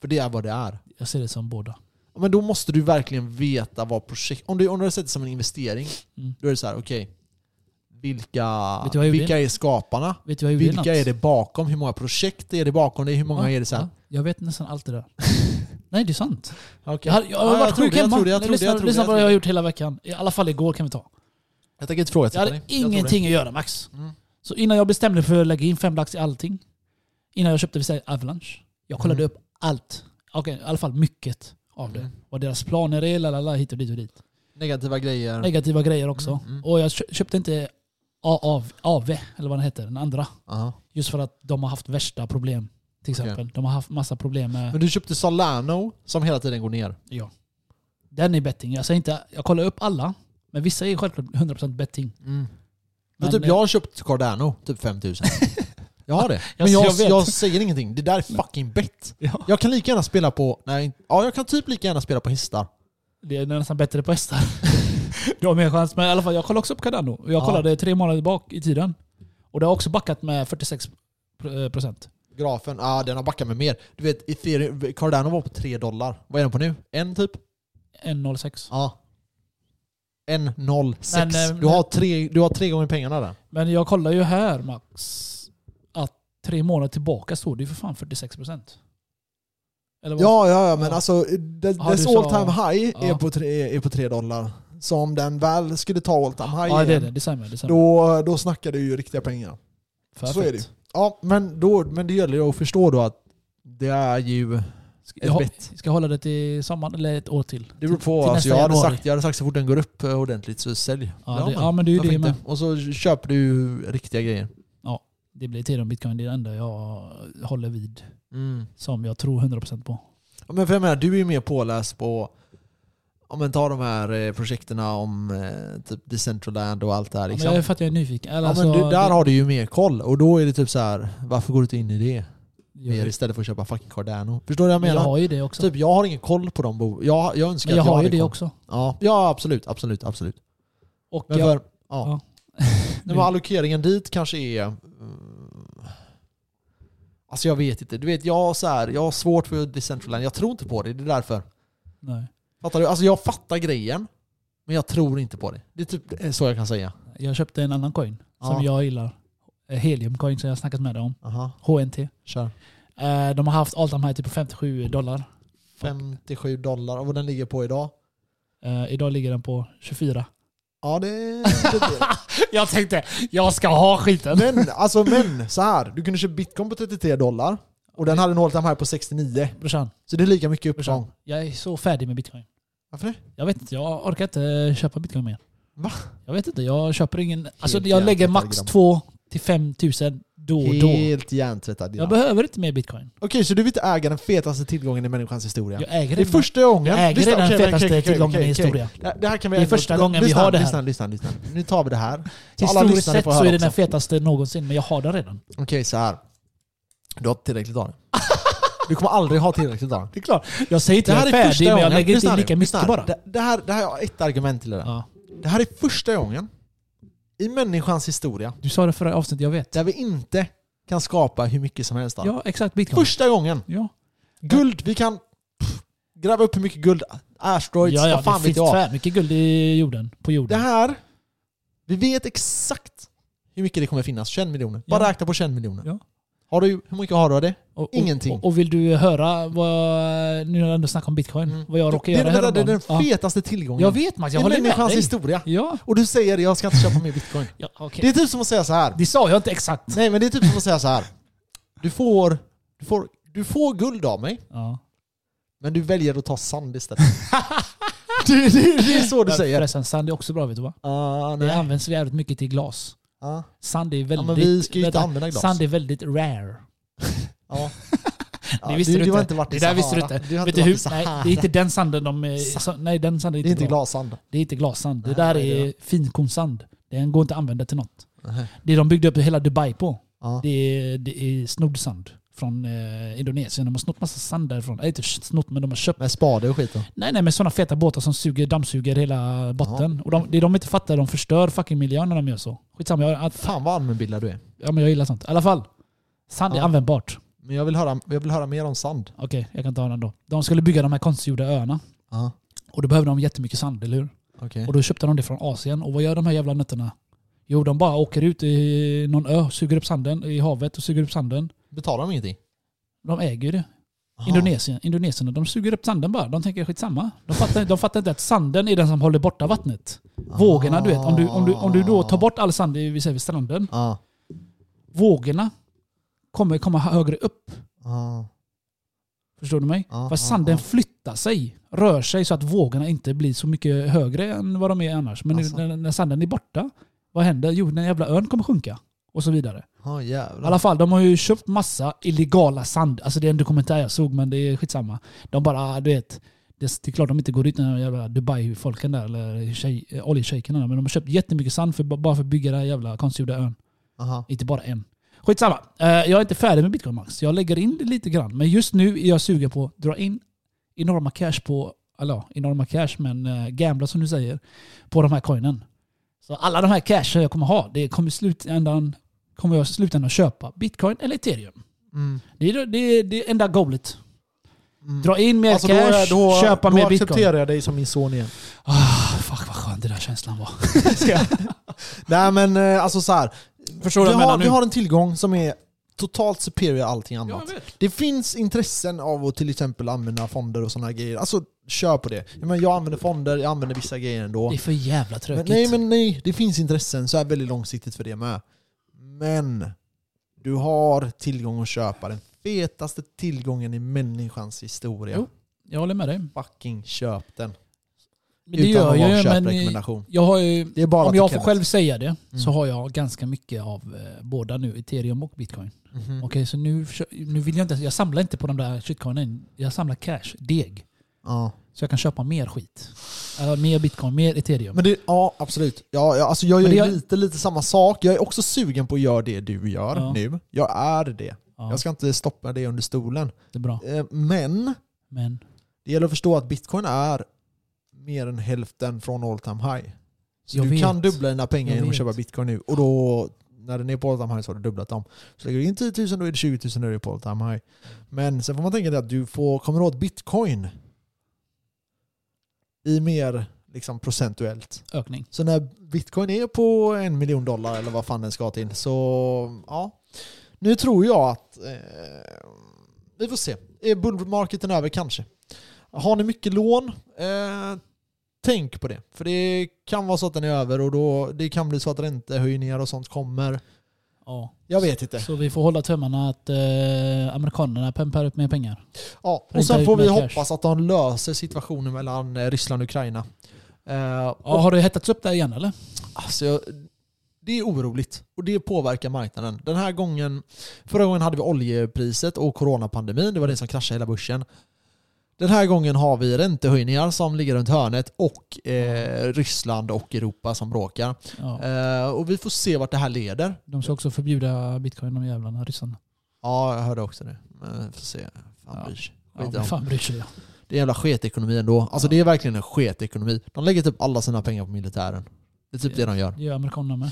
För det är vad det är. Jag ser det som båda. Ja, Men då måste du verkligen veta vad projekt, om du, om du har sett det som en investering, Mm. då är det så här: okej, vilka, jag gjorde? vilka är skaparna? Vilka är det bakom? Hur många projekt är det bakom det? Hur många är det sen? Ja, jag vet nästan allt det där. Nej, det är sant. Okej. Jag har, jag har Ja, varit sjuk hemma. Lyssna på vad jag har gjort hela veckan. I alla fall igår kan vi ta. Jag tänker inte Jag hade dig. Jag det. ingenting att göra Max. Mm. Så innan jag bestämde för att lägga in fem lax i allting. Innan jag köpte Avalanche. Jag kollade Mm. upp allt. Okej, i alla fall mycket av det. Mm. Vad deras planer är, lalala, hit och dit och dit. Negativa grejer. Negativa grejer också. Mm, mm. Och jag kö- köpte inte AV, AV, eller vad den heter, den andra. Aha. Just för att de har haft värsta problem. Till exempel. De har haft massa problem med... Men du köpte Solano som hela tiden går ner. Ja. Den är betting. Jag säger inte... Jag kollar upp alla. Men vissa är självklart 100% betting. Men, Men, typ eh, jag har köpt Cardano, typ 5000. jag har det. Men Jag- jag, jag säger ingenting. Det där är fucking bett. Ja. Jag kan lika gärna spela på... Nej, ja jag kan typ lika gärna spela på hästar. Det är nästan bättre på hästar. du har mer chans. Men i alla fall, jag kollar också på Cardano. Jag Ja. kollade tre månader bak i tiden. Och det har också backat med 46%. Grafen, ja den har backat med mer. Du vet, Ethereum, Cardano var på 3 dollar. Vad är den på nu? En typ? 1,06. Ja. 1,06. Men, eh, du, har tre, du har tre gånger pengarna där. Men jag kollar ju här Max. Tre månader tillbaka står det ju för fan 46%. Eller vad? Ja, ja, ja, men Ja. alltså dess Ja, du dess sa- all time high är, Ja. på tre, är på 3 dollar. Så om den väl skulle ta all time high Ja det är igen, det. Det stämmer. Det stämmer. då, då snackar du ju riktiga pengar. Perfekt. så är det. Ja, men, då, men det gäller ju att förstå då att det är ju ett jag, bett. ska jag hålla det till sommaren eller ett år till? Det beror på. till Alltså, jag, hade sagt, jag hade sagt så fort den går upp eh, ordentligt så sälj. Ja, det, ja men det är ju det med. Och så köper du riktiga grejer. Det blir Ethereum bitcoin. Det är det enda jag håller vid. Mm. Som jag tror 100% på. Ja, men för jag menar, du är ju mer påläst på om man tar de här eh, projekten om eh, typ Decentraland och allt det här. Ja, men Liksom. jag är för att jag är nyfiken. Eller Ja, alltså, men du, där det- har du ju mer koll och då är det typ så här. varför går du inte in i det mer jag, istället för att köpa fucking Cardano? Förstår du vad jag men jag menar? har ju det också. Typ jag har ingen koll på de bo jag, jag önskar men jag att jag har ju det koll. också. Ja, ja absolut, absolut, absolut. Och Men jag, för, ja. ja. Nej, men allokeringen dit kanske är... mm, Alltså jag vet inte. Du vet, jag så här, jag har svårt för Decentraland. Jag tror inte på det, det är därför. Nej. Fattar du? Alltså jag fattar grejen, men jag tror inte på det. Det är typ så jag kan säga. Jag köpte en annan coin som Ja. jag gillar. Eh, Helium coin som jag har snackat med dig om. Aha, HNT. kör. Eh, De har haft all time high typ på 57 dollar. 57 dollar, och vad den ligger på idag? Eh, Idag ligger den på 24. Ja det. Jag tänkte, jag ska ha skiten. Men, alltså men, så här. Du kunde köpa bitcoin på 33 dollar, och den hade en all high på 69. Brorsan, Så det är lika mycket uppgång. jag är så färdig med bitcoin. Varför det? Jag vet inte, jag orkar inte köpa bitcoin mer. Va? Jag vet inte, jag köper ingen... Alltså Helt jag lägger max grabb. 2 till 5 tusen då och då. Helt hjärntvättad. Jag behöver inte mer bitcoin. Okej, så du vill inte äga den fetaste tillgången i människans historia? Jag äger det är första gången... Jag äger Lyssna, redan okej, den fetaste okej, tillgången okej, i okej. historia. Det, här kan vi Det är första gången vi har det här. Lyssna, lyssna, lyssna. Nu tar vi det här. Så Historiskt sett så är det den fetaste någonsin, men jag har den redan. Okej, så här. Du har tillräckligt av den. Du kommer aldrig ha tillräckligt av den. Det är klart. Jag säger inte Det att här jag är är färdig, men jag lägger inte in lika mycket bara. Det, här, det här jag ett argument till det där. Det här är första gången i människans historia Du sa det förra avsnittet, jag vet. där vi inte kan skapa hur mycket som helst. Ja, exakt. Bitcoin. Första gången. Ja. Guld, vi kan pff, gräva upp hur mycket guld, asteroids, Ja, ja, vad fan det vet finns jag. tvär mycket guld i jorden, på Det jorden. här, vi vet exakt hur mycket det kommer finnas. 21 miljoner. Bara Ja. räkna på 21 miljoner. Ja. Har du, hur mycket har du av det? Och, ingenting. Och, och vill du höra vad, nu när jag ändå snackar om bitcoin, Mm. vad jag det, göra det, det, det är den Ja. fetaste tillgången Jag vet Max, jag håller med dig. historia. Ja, Och du säger jag ska inte köpa mer bitcoin. ja okej. Det är typ som att säga så här. Det sa jag inte exakt. Nej men det är typ som att säga så här. Du får, du får, du får guld av mig, Ja. men du väljer att ta sand istället. det, är så du säger. Förresten, sand är också bra vet du va? Ah, Det används jävligt mycket till glas. Ah. Sand är Ja, väldigt... men vi ska ju inte använda glas. Sand är väldigt rare. Ja. Ja, det visste du, du, du har inte. inte varit i det där visste du inte. Du har inte du varit i? Nej, det är inte den sanden de... Sa- Nej, den sanden är Det är inte inte glassand. Det är inte glassand. Det där är är finkornsand. Den går inte att använda till något. Nej. Det de byggde upp hela Dubai på, Ja. det är, det är snodd sand från eh, Indonesien. De har snott massa sand därifrån. Nej, inte snott, men de har köpt Med spade och skit då. Nej, nej, med sådana feta båtar som suger, dammsuger hela botten. Och de, det de inte fattar, de förstör fucking miljön när de gör så. Skitsamma, jag, att, Fan vad allmänbildad du är. ja, men jag gillar sånt. I alla fall. Sand är Ja. användbart. Men jag vill höra, jag vill höra mer om sand. Okej, jag kan ta den då. De skulle bygga de här konstgjorda öarna. Ja. Och då behövde de jättemycket sand, eller hur? Okej. Och då köpte de det från Asien. Och vad gör de här jävla nötterna? Jo, de bara åker ut i någon ö, suger upp sanden i havet och suger upp sanden. Betalar de ingenting? De äger ju det. Aha. Indonesien, Indonesierna, de suger upp sanden bara. De tänker skitsamma. De fattar, de fattar inte att sanden är den som håller borta vattnet. Vågorna, du vet. Om du, om, du, om du då tar bort all sand i- vi säger vid stranden. Ja. Vågorna kommer komma högre upp. Ja. Förstår du mig? För ja, sanden ja. flyttar sig, rör sig så att vågorna inte blir så mycket högre än vad de är annars. Men Alltså. när, när sanden är borta, vad händer? Jo, den jävla ön kommer sjunka. Och så vidare. Ja I alla fall, de har ju köpt massa illegala sand. Alltså det är en dokumentär jag såg, men det är skitsamma. De bara, du vet. Det, är klart de inte går dit den jävla Dubai-folken där, eller tjej, oljeshejkerna. Men de har köpt jättemycket sand för, bara för att bygga den här jävla konstgjorda ön. Aha. Inte bara en. Skitsamma. Eh, jag är inte färdig med Bitcoin Max. Jag lägger in det lite grann. Men just nu är jag sugen på att dra in enorma cash på, eller enorma cash, men uh, gambla som du säger, på de här coinen. Så alla de här cashen jag kommer ha, det kommer i slutändan kommer jag i slutändan köpa bitcoin eller ethereum. Mm. Det är det, är det enda goalet. Mm. Dra in mer Alltså, då, cash, är- då, köpa då mer bitcoin. accepterar jag dig som min son igen. Ah, fuck vad skön den där känslan var. Nej men eh, alltså så här. Förstår vi, har, vi har en tillgång som är totalt superior allting annat. Det finns intressen av att till exempel använda fonder och sådana grejer. Alltså kör på det. Jag, menar, jag använder fonder, jag använder vissa grejer ändå. Det är för jävla tråkigt. nej men nej, det finns intressen så är väldigt långsiktigt för det med. Men du har tillgång att köpa den fetaste tillgången i människans historia. Jo. Jag håller med dig. Fucking köp den. Men det Utan gör jag men köprekommendation. jag har ju, Det är bara om jag får själv säga det så Mm. har jag ganska mycket av eh, båda nu, ethereum och bitcoin. Mhm. Okej, så nu, nu vill jag inte, jag samlar inte på de där shitcoinen. Jag samlar cash, deg. Ja. Så jag kan köpa mer skit. Äh, mer bitcoin, mer ethereum. Men det, ja, absolut. Ja, ja, alltså jag gör det- lite, lite samma sak. Jag är också sugen på att göra det du gör Ja. nu. Jag är det. ja, Jag ska inte stoppa det under stolen. det är bra. Eh, Men Men det gäller att förstå att bitcoin är mer än hälften från all time high. Så Jag du vet. kan dubbla dina pengar Jag genom att vet. köpa bitcoin nu. Och då, när den är på all time high så har du dubblat dem. Så lägger du in 10 000 då är det 20 000 då är det på all time high. Men sen får man tänka dig att du får, kommer åt bitcoin i mer liksom, procentuellt. ökning. Så när bitcoin är på en miljon dollar eller vad fan den ska till så ja. Nu tror jag att eh, vi får se. Är bullmarketen över kanske? Har ni mycket lån? Eh, tänk på det. För det kan vara så att den är över och då, det kan bli så att räntehöjningar och sånt kommer. Ja. Jag vet inte. Så vi får hålla tummarna att eh, amerikanerna pumpar upp mer pengar. Ja, och sen får vi hoppas att de löser situationen mellan eh, Ryssland och Ukraina. Eh, Ja, och, har det hettats upp där igen eller? alltså, det är oroligt och det påverkar marknaden. Den här gången, förra gången hade vi oljepriset och coronapandemin, det var det som kraschade hela börsen. Den här gången har vi räntehöjningar som ligger runt hörnet och eh, Ryssland och Europa som bråkar. Ja. Eh, och vi får se vart det här leder. De ska också förbjuda bitcoin, de jävlarna, ryssarna. Ja, jag hörde också det. Men vi får se. Fan Ja. bryr sig. Ja, men fan bryr sig jag. Det är en jävla sketekonomi ändå. Alltså Ja. det är verkligen en sketekonomi. De lägger typ alla sina pengar på militären. Det är typ det de gör. Det gör amerikanerna med.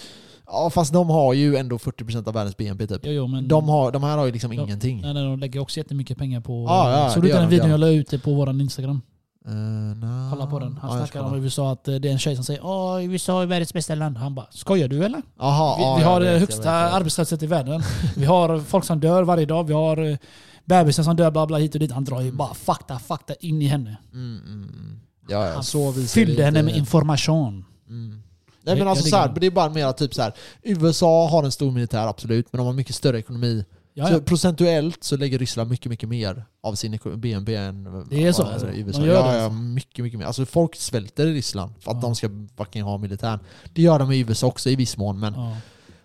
Ja fast de har ju ändå 40% av världens BNP typ. Jo, jo, men De, har, de här har ju liksom Ja. ingenting. nej, nej, de lägger också jättemycket pengar på... Ja, ja, Såg du den de, videon jag la ut på vår Instagram? Uh, nah. Kolla på den. Han ja, snackar om. USA, att eh, det är en tjej som säger Åh, USA är världens bästa land. Han bara, skojar du eller? Aha, Vi, ja, vi har vet, högsta vet, vet. arbetslöshet i världen. Vi har folk som dör varje dag. Vi har eh, bebisar som dör, bla bla hit och dit. Han drar ju bara fakta, fakta in i henne. Mm, mm, mm. Ja, ja, Han så Fyllde henne med information. Mm. Nej men alltså så här, det är bara mer typ så här. USA har en stor militär absolut, men de har mycket större ekonomi. Ja, Så ja. procentuellt så lägger Ryssland mycket, mycket mer av sin BNP än Det är så, alltså. USA. De gör ja, det, ja, alltså. mycket, mycket mer. Alltså folk svälter i Ryssland för att Ja. de ska fucking ha militär. Det gör de i USA också i viss mån, men, Ja.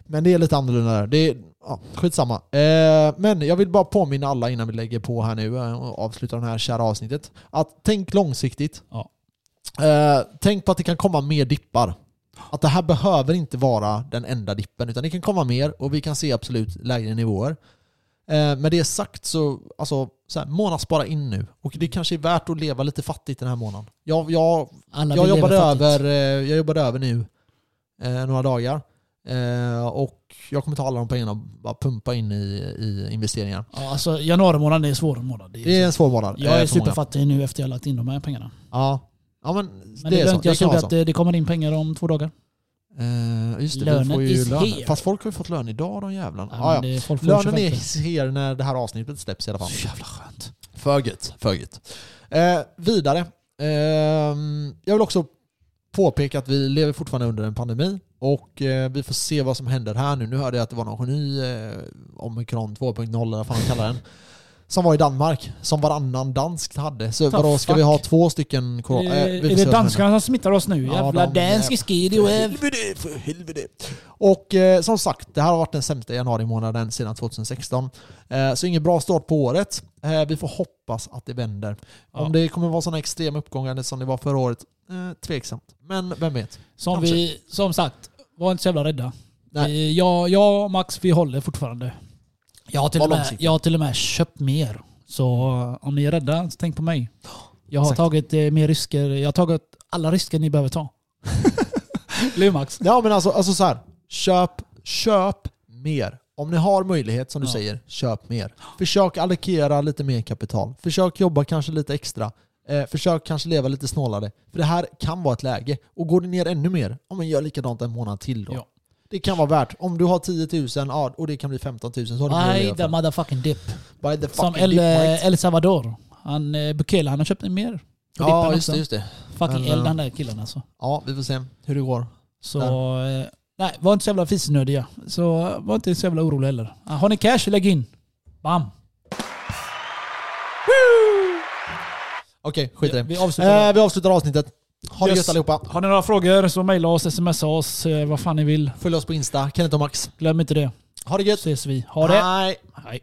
men det är lite annorlunda där. Det är, ja, skitsamma. Eh, men jag vill bara påminna alla innan vi lägger på här nu eh, och avslutar det här kära avsnittet. Att tänk långsiktigt. Ja. Eh, tänk på att det kan komma mer dippar. Att det här behöver inte vara den enda dippen, utan det kan komma mer och vi kan se absolut lägre nivåer. Eh, med det sagt så, alltså, så här, månadsspara in nu. Och det kanske är värt att leva lite fattigt den här månaden. Jag, jag, Alla jag, jobbade, över, eh, jag jobbade över nu eh, några dagar. Eh, och jag kommer ta alla de pengarna och bara pumpa in i, i investeringar. Ja, alltså, januari månad är en svår månad. Det är Det är en svår månad. jag eh, är superfattig nu efter jag lagt in de här pengarna. Ja. Ja, men, Men det är lugnt, jag såg att det, kommer in pengar om två dagar. Eh, just det, Lönen får ju is lön. here. Fast folk har ju fått lön idag de jävlarna. Ja, Ja, ja. Lönen 25. är here när det här avsnittet släpps i alla fall. Så jävla skönt. För gött. Eh, vidare. Ehm, jag vill också påpeka att vi lever fortfarande under en pandemi och eh, vi får se vad som händer här nu. Nu hörde jag att det var någon ny eh, Omikron 2.0 eller vad fan kallar den. Som var i Danmark, som varannan dansk hade. Så The vadå, ska vi fuck? ha två stycken corona? är, Eh, vi är det danskarna som smittar oss nu? Ja, Jävla de- dansk skid och Helvete, för helvete. Och eh, som sagt, det här har varit den sämsta januari månaden sedan 2016. Eh, så ingen bra start på året. Eh, vi får hoppas att det vänder. Ja. Om det kommer vara sådana extrema uppgångar som det var förra året, eh, tveksamt. Men vem vet? Som, Kanske. vi, som sagt, var inte så jävla rädda. Nej. Vi- Jag, jag och Max, vi håller fortfarande. Jag har till, och med, jag har till och med köpt mer. Så eh, om ni är rädda, så tänk på mig. Jag har Exakt. tagit eh, mer risker. Jag har tagit alla risker ni behöver ta. Eller hur, Max? Ja men alltså, alltså så här. köp, köp mer. Om ni har möjlighet, som du Ja. säger, köp mer. Försök allokera lite mer kapital. Försök jobba kanske lite extra. Eh, försök kanske leva lite snålare. För det här kan vara ett läge. Och går det ner ännu mer, ja, men gör likadant en månad till då. Ja. Det kan vara värt. Om du har 10 000 ja, och det kan bli 15 000 så har du By the motherfucking dip. By the Som El, dip, mate. El Salvador. Han, eh, Bukele, han har köpt mer. Ja, just det, just det. Fucking Men, eld eh, den där killen alltså. Ja, vi får se hur det går. Så, eh, nej, var inte så jävla fisnödiga. Så eh, var inte så jävla orolig heller. Har ni cash, lägg in. Bam! Okej, skit i det. Vi avslutar. Eh, vi avslutar avsnittet. Ha det Yes. gött allihopa. Har ni några frågor så mejla oss, smsa oss, eh, vad fan ni vill. Följ oss på Insta, Kenneth och Max. Glöm inte det. Ha det gött. Ses vi. Ha det! Hej. Hej.